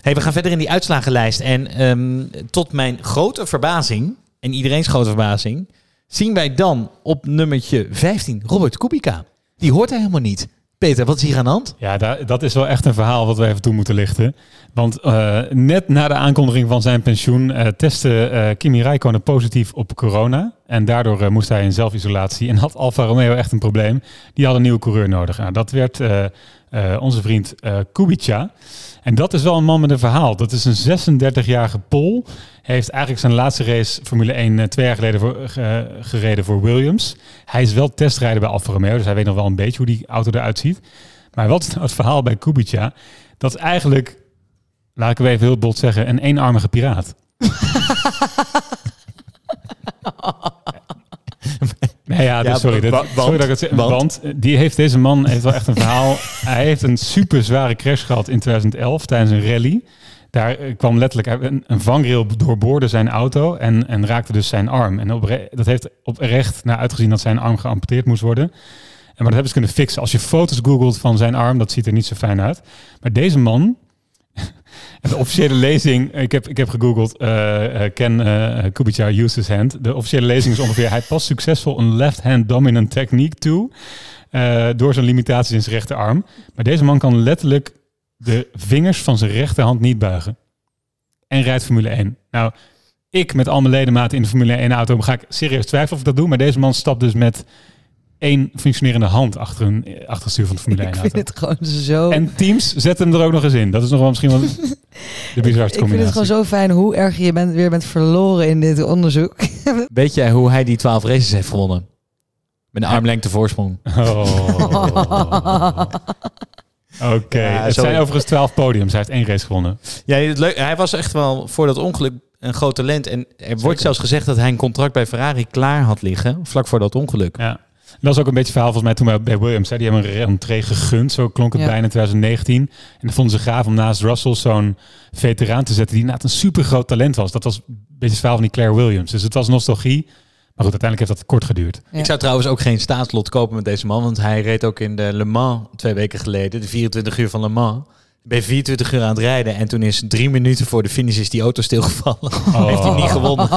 Hey, we gaan verder in die uitslagenlijst. En ehm, tot mijn grote verbazing, en iedereen's grote verbazing, zien wij dan op nummertje 15 Robert Kubica. Die hoort hij helemaal niet. Peter, wat is hier aan de hand? Ja, da- dat is wel echt een verhaal wat we even toe moeten lichten. Want eh, net na de aankondiging van zijn pensioen eh, testte eh, Kimi Räikkönen positief op corona. En daardoor moest hij in zelfisolatie en had Alfa Romeo echt een probleem. Die had een nieuwe coureur nodig. Nou, dat werd eh, onze vriend eh, Kubica. En dat is wel een man met een verhaal. Dat is een 36-jarige Pol. Hij heeft eigenlijk zijn laatste race Formule 1 eh, twee jaar geleden voor, ge- gereden voor Williams. Hij is wel testrijder bij Alfa Romeo, dus hij weet nog wel een beetje hoe die auto eruit ziet. Maar wat is nou het verhaal bij Kubica? Dat is eigenlijk, laat ik even heel bot zeggen, een eenarmige piraat. <laughs> ja, dus Ja, sorry, want- sorry dat ik het zeg. want? Want, die heeft, deze man heeft wel echt een verhaal. <laughs> Hij heeft een super zware crash gehad in 2011 tijdens een rally. Daar eh, kwam letterlijk een, een vangrail doorboorde zijn auto en, en raakte dus zijn arm. En opre- dat heeft oprecht naar uitgezien dat zijn arm geamputeerd moest worden. En maar dat hebben ze kunnen fixen. Als je foto's googelt van zijn arm, dat ziet er niet zo fijn uit. Maar deze man, de officiële lezing, ik heb, ik heb gegoogeld, eh eh, Ken eh Kubica used his hand. De officiële lezing is ongeveer, hij past succesvol een left-hand dominant technique toe, door zijn limitaties in zijn rechterarm. Maar deze man kan letterlijk de vingers van zijn rechterhand niet buigen. En rijdt Formule 1. Nou, ik met al mijn ledematen in de Formule 1 auto ga ik serieus twijfelen of ik dat doe. Maar deze man stapt dus met één functionerende hand achter, een, achter het stuur van de Formule 1 <laughs> Ik vind het gewoon zo... En teams zetten hem er ook nog eens in. Dat is nog wel misschien wel <laughs> de bizarste ik vind combinatie. het gewoon zo fijn hoe erg je bent, weer bent verloren in dit onderzoek. <laughs> Weet jij hoe hij die 12 races heeft gewonnen? Met een armlengte voorsprong. Oh. Oké, Ja, het sorry. zijn overigens 12 podiums. Hij heeft één race gewonnen. Ja, het leuk, hij was echt wel voor dat ongeluk een groot talent. En er wordt zelfs gezegd dat hij een contract bij Ferrari klaar had liggen, vlak voor dat ongeluk. Ja. Dat was ook een beetje het verhaal volgens mij toen bij- bij Williams. Hè. Die hebben een rentree gegund, zo klonk het Ja. bijna in 2019. En dan vonden ze gaaf om naast Russell zo'n veteraan te zetten die inderdaad een super groot talent was. Dat was een beetje het verhaal van die Claire Williams. Dus het was nostalgie. Maar goed, uiteindelijk heeft dat kort geduurd. Ik zou trouwens ook geen staatslot kopen met deze man, want hij reed ook in de Le Mans twee weken geleden, de 24 uur van Le Mans. Ik ben 24 uur aan het rijden en toen is drie minuten voor de finish is die auto stilgevallen. <laughs> heeft hij niet gewonnen.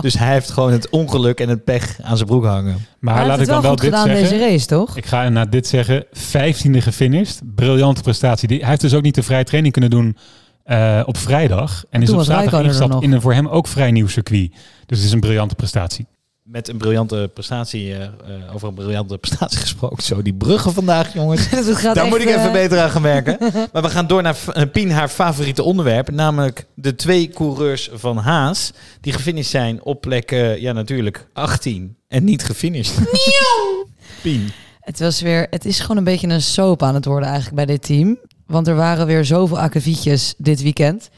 Dus hij heeft gewoon het ongeluk en het pech aan zijn broek hangen. Maar Hij laat ik dan wel dit zeggen. deze race, toch? Ik ga na dit zeggen, 15e gefinished. Briljante prestatie. Die, hij heeft dus ook niet de vrije training kunnen doen eh, op vrijdag. En is op zaterdag er ingestapt in een voor hem ook vrij nieuw circuit. Dus het is een briljante prestatie. Met een briljante prestatie, eh, eh, over een briljante <laughs> prestatie gesproken. Zo, die bruggen vandaag, jongens. <laughs> Daar moet ik even eh, beter aan gaan werken. <laughs> maar we gaan door naar Pien, haar favoriete onderwerp. Namelijk de twee coureurs van Haas. Die gefinished zijn op plek, ja natuurlijk, 18. En niet gefinished. Pien. Het, was weer, het is gewoon een beetje een soap aan het worden eigenlijk bij dit team. Want er waren weer zoveel akkefietjes dit weekend.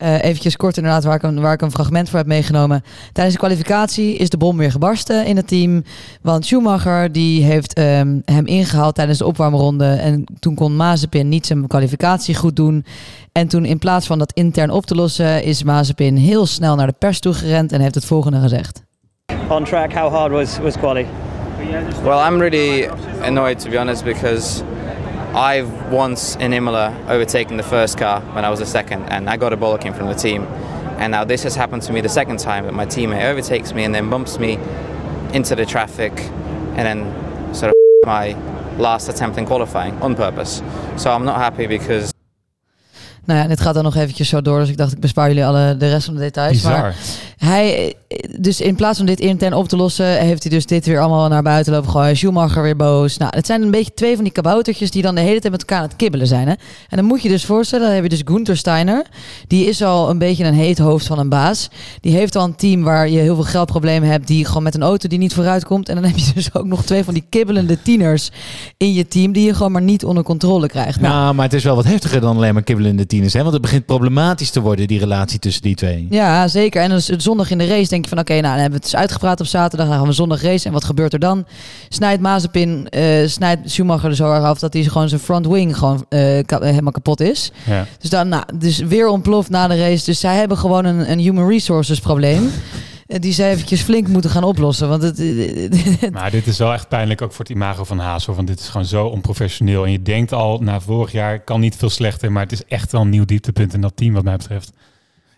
Eh eventjes kort inderdaad, waar ik, een, waar ik een fragment voor heb meegenomen. Tijdens de kwalificatie is de bom weer gebarsten in het team. Want Schumacher die heeft ehm, hem ingehaald tijdens de opwarmronde. En toen kon Mazepin niet zijn kwalificatie goed doen. En toen in plaats van dat intern op te lossen... is Mazepin heel snel naar de pers toe gerend en heeft het volgende gezegd. On track, how hard was, was quali? Well, I'm really annoyed to be honest because I've once in Imola overtaken the first car when I was the second, and I got a bollocking from the team. And now this has happened to me the second time that my teammate overtakes me and then bumps me into the traffic, and then sort of <laughs> my last attempt in qualifying on purpose. So I'm not happy because. Nou ja, dit gaat dan nog eventjes zo door, dus ik dacht ik bespaar jullie alle de rest van de details. Bizar. Maar hij, dus in plaats van dit intern op te lossen, heeft hij dus dit weer allemaal naar buiten lopen gooien. Schumacher weer boos. Nou, het zijn een beetje twee van die kaboutertjes die dan de hele tijd met elkaar aan het kibbelen zijn. Hè? En dan moet je dus voorstellen, dan heb je dus Gunther Steiner. Die is al een beetje een heet hoofd van een baas. Die heeft al een team waar je heel veel geldproblemen hebt, die gewoon met een auto die niet vooruit komt. En dan heb je dus ook nog twee van die kibbelende tieners in je team die je gewoon maar niet onder controle krijgt. Nou, Nou, maar het is wel wat heftiger dan alleen maar kibbelende tieners. Hè? Want het begint problematisch te worden, die relatie tussen die twee. Ja, zeker. En dan is het zondag in de race denk je van... oké, nou, dan hebben we het eens uitgepraat op zaterdag. Dan gaan we zondag race. En wat gebeurt er dan? Snijdt Mazepin, eh snijdt Schumacher er zo erg af... dat hij gewoon zijn front wing gewoon eh, ka- helemaal kapot is. Ja. Dus dan, nou, dus weer ontploft na de race. Dus zij hebben gewoon een, een human resources probleem... die ze eventjes flink moeten gaan oplossen. Want het, <laughs> Maar dit is wel echt pijnlijk ook voor het imago van Haas. Want dit is gewoon zo onprofessioneel. En je denkt al, na vorig jaar kan niet veel slechter. Maar het is echt wel een nieuw dieptepunt in dat team wat mij betreft.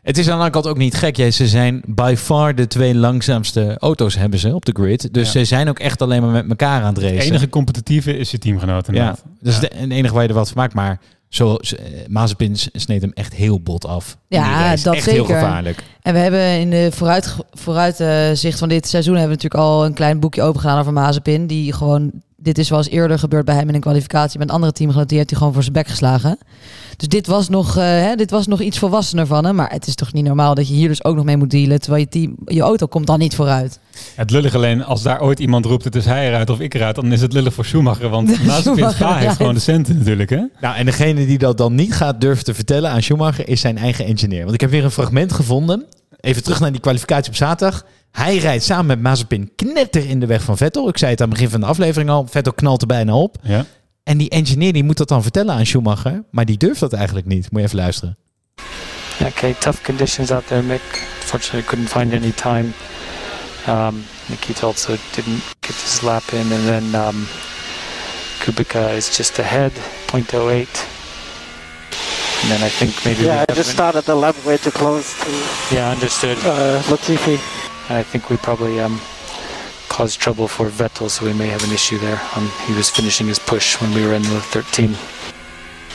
Het is aan de andere kant ook niet gek. Ja, ze zijn by far de twee langzaamste auto's hebben ze op de grid. Dus Ja. ze zijn ook echt alleen maar met elkaar aan het racen. Het enige competitieve is je teamgenoot ja, dat is de, het enige waar je er wat van maakt. Maar zo, eh, Mazepin sneed hem echt heel bot af. Ja, dat echt zeker. heel gevaarlijk. En we hebben in de vooruit, vooruitzicht van dit seizoen... hebben we natuurlijk al een klein boekje open gedaan over Mazepin. Die gewoon... Dit is wel eens eerder gebeurd bij hem in een kwalificatie met een andere teamgenoot. Die heeft hij gewoon voor zijn bek geslagen. Dus dit was, nog, eh, hè, dit was nog iets volwassener van hem. Maar het is toch niet normaal dat je hier dus ook nog mee moet dealen. Terwijl je, team, je auto komt dan niet vooruit. Het lullig alleen, als daar ooit iemand roept, het is hij eruit of ik eruit, dan is het lullig voor Schumacher. Want <laughs> Schumacher pa heeft gewoon de centen natuurlijk, hè? Nou, en degene die dat dan niet gaat durven te vertellen aan Schumacher is zijn eigen engineer. Want ik heb weer een fragment gevonden. Even terug naar die kwalificatie op zaterdag. Hij rijdt samen met Mazepin knetter in de weg van Vettel. Ik zei het aan het begin van de aflevering al. Vettel knalt er bijna op. Ja. En die engineer die moet dat dan vertellen aan Schumacher. Maar die durft dat eigenlijk niet. Moet je even luisteren. Okay, tough conditions out there, Mick. Unfortunately, couldn't find any time. Um, Nikita also didn't get his lap in, and then um, Kubica is just ahead, 0.08. And then I think maybe we Yeah, I just started the lap way too close to yeah, understood. uh, Latifi. And I think we probably um, caused trouble for Vettel, so we may have an issue there. Um, he was finishing his push when we were in the 13.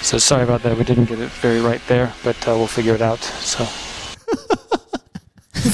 So sorry about that. We didn't get it very right there, but uh, we'll figure it out. So. <laughs>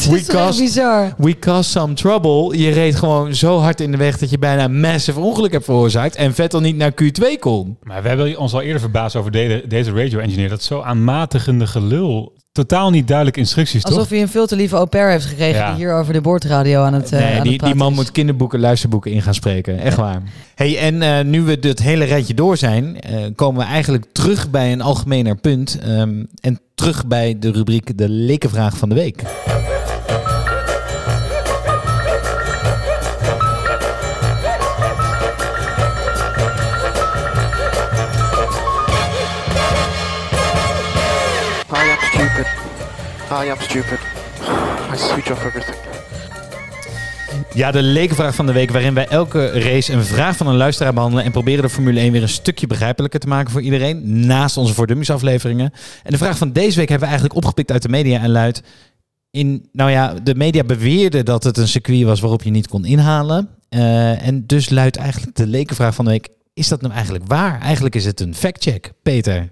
We bizar? we caused some trouble. Je reed gewoon zo hard in de weg dat je bijna een massive ongeluk hebt veroorzaakt. En Vettel niet naar Q2 kon. Maar we hebben ons al eerder verbaasd over de- deze radio-engineer. Dat zo aanmatigende gelul. Totaal niet duidelijke instructies, Alsof toch? hij een veel te lieve au pair heeft gekregen... Ja. die hier over de boordradio aan het, eh, Nee, aan het die, die man is. moet kinderboeken, luisterboeken in gaan spreken. Echt waar. Hey, en eh, nu we dit hele rijtje door zijn, eh, komen we eigenlijk terug bij een algemener punt. ehm, en terug bij de rubriek de lekenvraag van de week. I am stupid. I switch off everything. Ja, de lekenvraag van de week, waarin wij elke race een vraag van een luisteraar behandelen en proberen de Formule 1 weer een stukje begrijpelijker te maken voor iedereen, naast onze voor Dummies afleveringen. En de vraag van deze week hebben we eigenlijk opgepikt uit de media en luidt, in, nou ja, de media beweerden dat het een circuit was waarop je niet kon inhalen. Eh, en dus luidt eigenlijk de lekenvraag van de week, is dat nou eigenlijk waar? Eigenlijk is het een factcheck, Peter.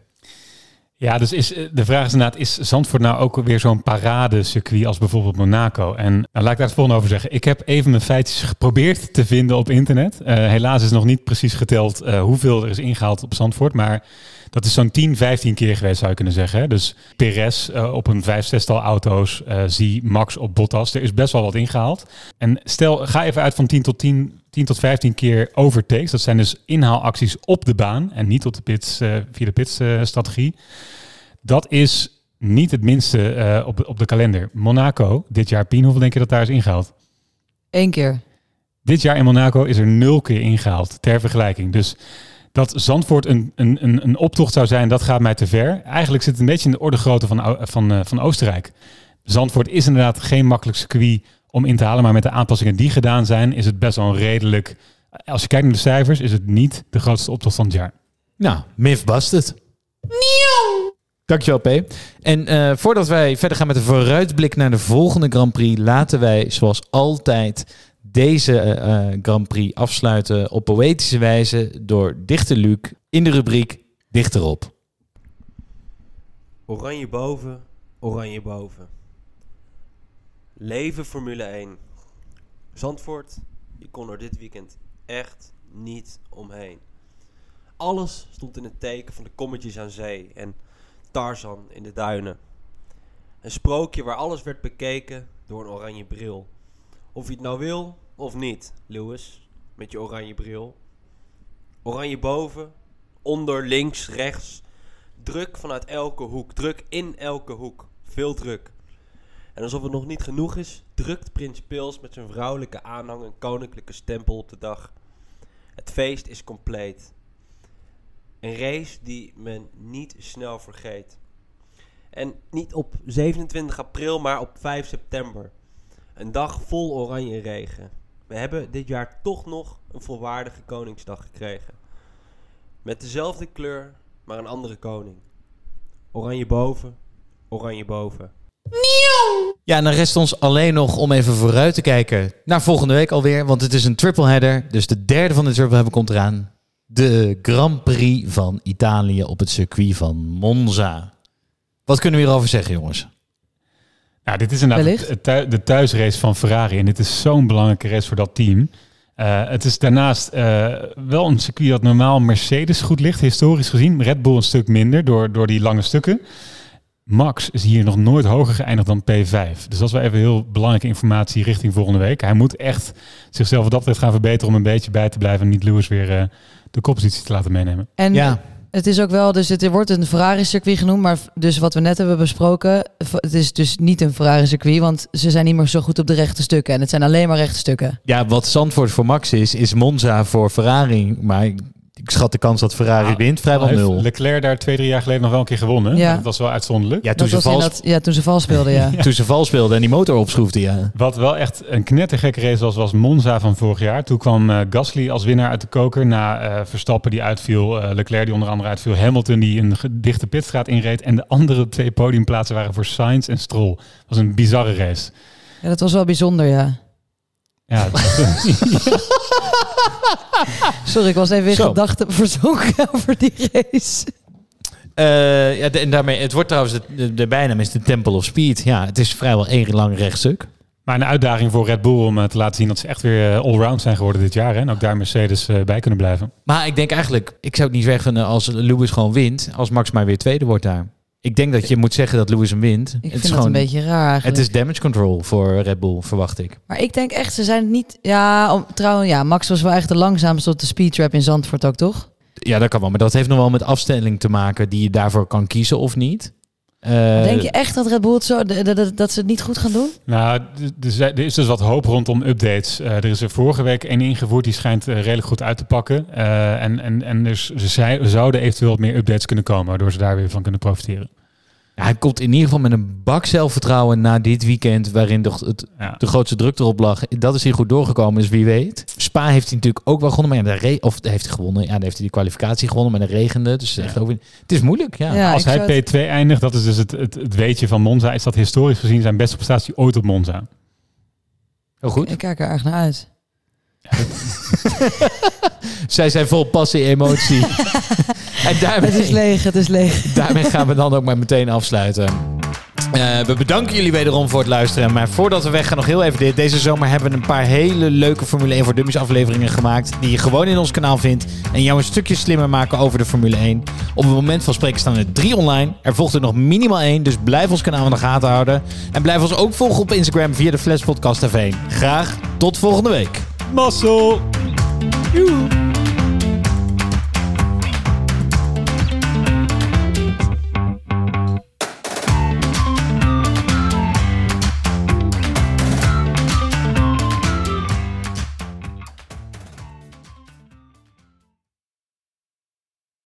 Ja, dus is, eh, de vraag is inderdaad, is Zandvoort nou ook weer zo'n paradecircuit als bijvoorbeeld Monaco? En nou, laat ik daar het volgende over zeggen. Ik heb even mijn feitjes geprobeerd te vinden op internet. Eh, helaas is nog niet precies geteld eh, hoeveel er is ingehaald op Zandvoort, maar dat is zo'n 10, 15 keer geweest zou je kunnen zeggen. Dus Perez eh, op een vijf, zestal auto's, zie Max op Bottas. Er is best wel wat ingehaald. En stel, ga even uit van 10 tot 10, 10 tot 15 keer overtakes. Dat zijn dus inhaalacties op de baan en niet op de pits, eh, via de pits-strategie. dat is niet het minste eh, op, op de kalender. Monaco, dit jaar, Pien, hoeveel denk je dat daar is ingehaald? Eén keer. Dit jaar in Monaco is er nul keer ingehaald, ter vergelijking. Dus dat Zandvoort een, een, een, een optocht zou zijn, dat gaat mij te ver. Eigenlijk zit het een beetje in de orde grootte van, van, eh, van Oostenrijk. Zandvoort is inderdaad geen makkelijk circuit om in te halen, maar met de aanpassingen die gedaan zijn, is het best wel een redelijk... Als je kijkt naar de cijfers, is het niet de grootste optocht van het jaar. Nou, myth busted. Dankjewel, P. En eh, voordat wij verder gaan met een vooruitblik naar de volgende Grand Prix, laten wij zoals altijd deze eh, eh, Grand Prix afsluiten op poëtische wijze door Dichter Luc in de rubriek Dichterop. Oranje boven, oranje boven. Leven Formule 1. Zandvoort, je kon er dit weekend echt niet omheen. Alles stond in het teken van de kommetjes aan zee en Tarzan in de duinen. Een sprookje waar alles werd bekeken door een oranje bril. Of je het nou wil of niet, Lewis, met je oranje bril. Oranje boven, onder, links, rechts. Druk vanuit elke hoek, druk in elke hoek. Veel druk. En alsof het nog niet genoeg is, drukt Prins Pils met zijn vrouwelijke aanhang een koninklijke stempel op de dag. Het feest is compleet. Een race die men niet snel vergeet. En niet op 27 april, maar op 5 september. Een dag vol oranje regen. We hebben dit jaar toch nog een volwaardige Koningsdag gekregen. Met dezelfde kleur, maar een andere koning. Oranje boven, oranje boven. Ja, en dan rest ons alleen nog om even vooruit te kijken naar volgende week alweer. Want het is een triple header. Dus de derde van de triple header komt eraan. De Grand Prix van Italië op het circuit van Monza. Wat kunnen we hierover zeggen, jongens? Nou, dit is inderdaad Wellicht. de thuisrace van Ferrari. En dit is zo'n belangrijke race voor dat team. Eh, het is daarnaast eh, wel een circuit dat normaal Mercedes goed ligt, historisch gezien. Red Bull een stuk minder door, door die lange stukken. Max is hier nog nooit hoger geëindigd dan P5. Dus dat is wel even heel belangrijke informatie richting volgende week. Hij moet echt zichzelf wat dat betreft gaan verbeteren om een beetje bij te blijven en niet Lewis weer eh, de koppositie te laten meenemen. En het is ook wel, dus het wordt een Ferrari-circuit genoemd, maar dus wat we net hebben besproken, het is dus niet een Ferrari-circuit, want ze zijn niet meer zo goed op de rechte stukken. En het zijn alleen maar rechte stukken. Ja, wat Zandvoort voor Max is, is Monza voor Ferrari. Maar ik, schat de kans dat Ferrari wint vrijwel nul. Leclerc daar twee, drie jaar geleden nog wel een keer gewonnen. Ja. Dat was wel uitzonderlijk. Ja, toen Dat ze vals, dat, ja, toen ze vals speelden, <laughs> ja. toen ze vals speelden en die motor opschroefde, ja. Wat wel echt een knettergekke race was, was Monza van vorig jaar. Toen kwam eh, Gasly als winnaar uit de koker na eh, Verstappen die uitviel, eh, Leclerc die onder andere uitviel, Hamilton die een dichte pitstraat inreed en de andere twee podiumplaatsen waren voor Sainz en Stroll. Dat was een bizarre race. Ja, dat was wel bijzonder, ja. Ja, <laughs> Sorry, ik was even in Zo. gedachten verzonken <laughs> over die race. Eh, ja, de- en daarmee, het wordt trouwens, de, de, de bijnaam is de Temple of Speed. Ja, het is vrijwel één lang rechtstuk. maar een uitdaging voor Red Bull om eh, te laten zien dat ze echt weer eh, allround zijn geworden dit jaar. Hè? En ook daar Mercedes eh, bij kunnen blijven. Maar ik denk eigenlijk, ik zou het niet weg vinden als Lewis gewoon wint, als Max maar weer tweede wordt daar. Ik denk dat je moet zeggen dat Lewis hem wint. Ik vind dat een beetje raar eigenlijk. Het is damage control voor Red Bull, verwacht ik. Maar ik denk echt, ze zijn niet... Ja, om, trouwens, ja, Max was wel echt de langzaamste op de speedtrap in Zandvoort ook, toch? Ja, dat kan wel. Maar dat heeft nog wel met afstelling te maken die je daarvoor kan kiezen of niet. Eh, denk je echt dat Red Bull het zo, dat, dat, dat ze het niet goed gaan doen? Nou, er is dus wat hoop rondom updates. Eh, er is er vorige week één ingevoerd, die schijnt eh, redelijk goed uit te pakken. En en, en dus, ze er zouden eventueel wat meer updates kunnen komen, waardoor ze daar weer van kunnen profiteren. Ja, hij komt in ieder geval met een bak zelfvertrouwen na dit weekend, waarin de, het, de grootste druk erop lag. Dat is hier goed doorgekomen, dus wie weet. Spa heeft hij natuurlijk ook wel gewonnen, maar ja, de re of heeft hij gewonnen. Ja, dan heeft hij die kwalificatie gewonnen, maar de regende. Dus echt ook, het is moeilijk. Ja. Als hij P2 eindigt, dat is dus het, het, het weetje van Monza, is dat historisch gezien zijn beste prestatie ooit op Monza. Heel goed. Ik kijk er erg naar uit. <laughs> Zij zijn vol passie en emotie. <laughs> en daarmee, Het is leeg, het is leeg. <laughs> daarmee gaan we dan ook maar meteen afsluiten. Eh, we bedanken jullie wederom voor het luisteren. Maar voordat we weggaan, nog heel even dit. Deze zomer hebben we een paar hele leuke Formule 1 voor Dummies afleveringen gemaakt. Die je gewoon in ons kanaal vindt. En jou een stukje slimmer maken over de Formule 1. Op het moment van spreken staan er drie online. Er volgt er nog minimaal één. Dus blijf ons kanaal in de gaten houden. En blijf ons ook volgen op Instagram via de Flash Podcast TV. Graag tot volgende week. Joe.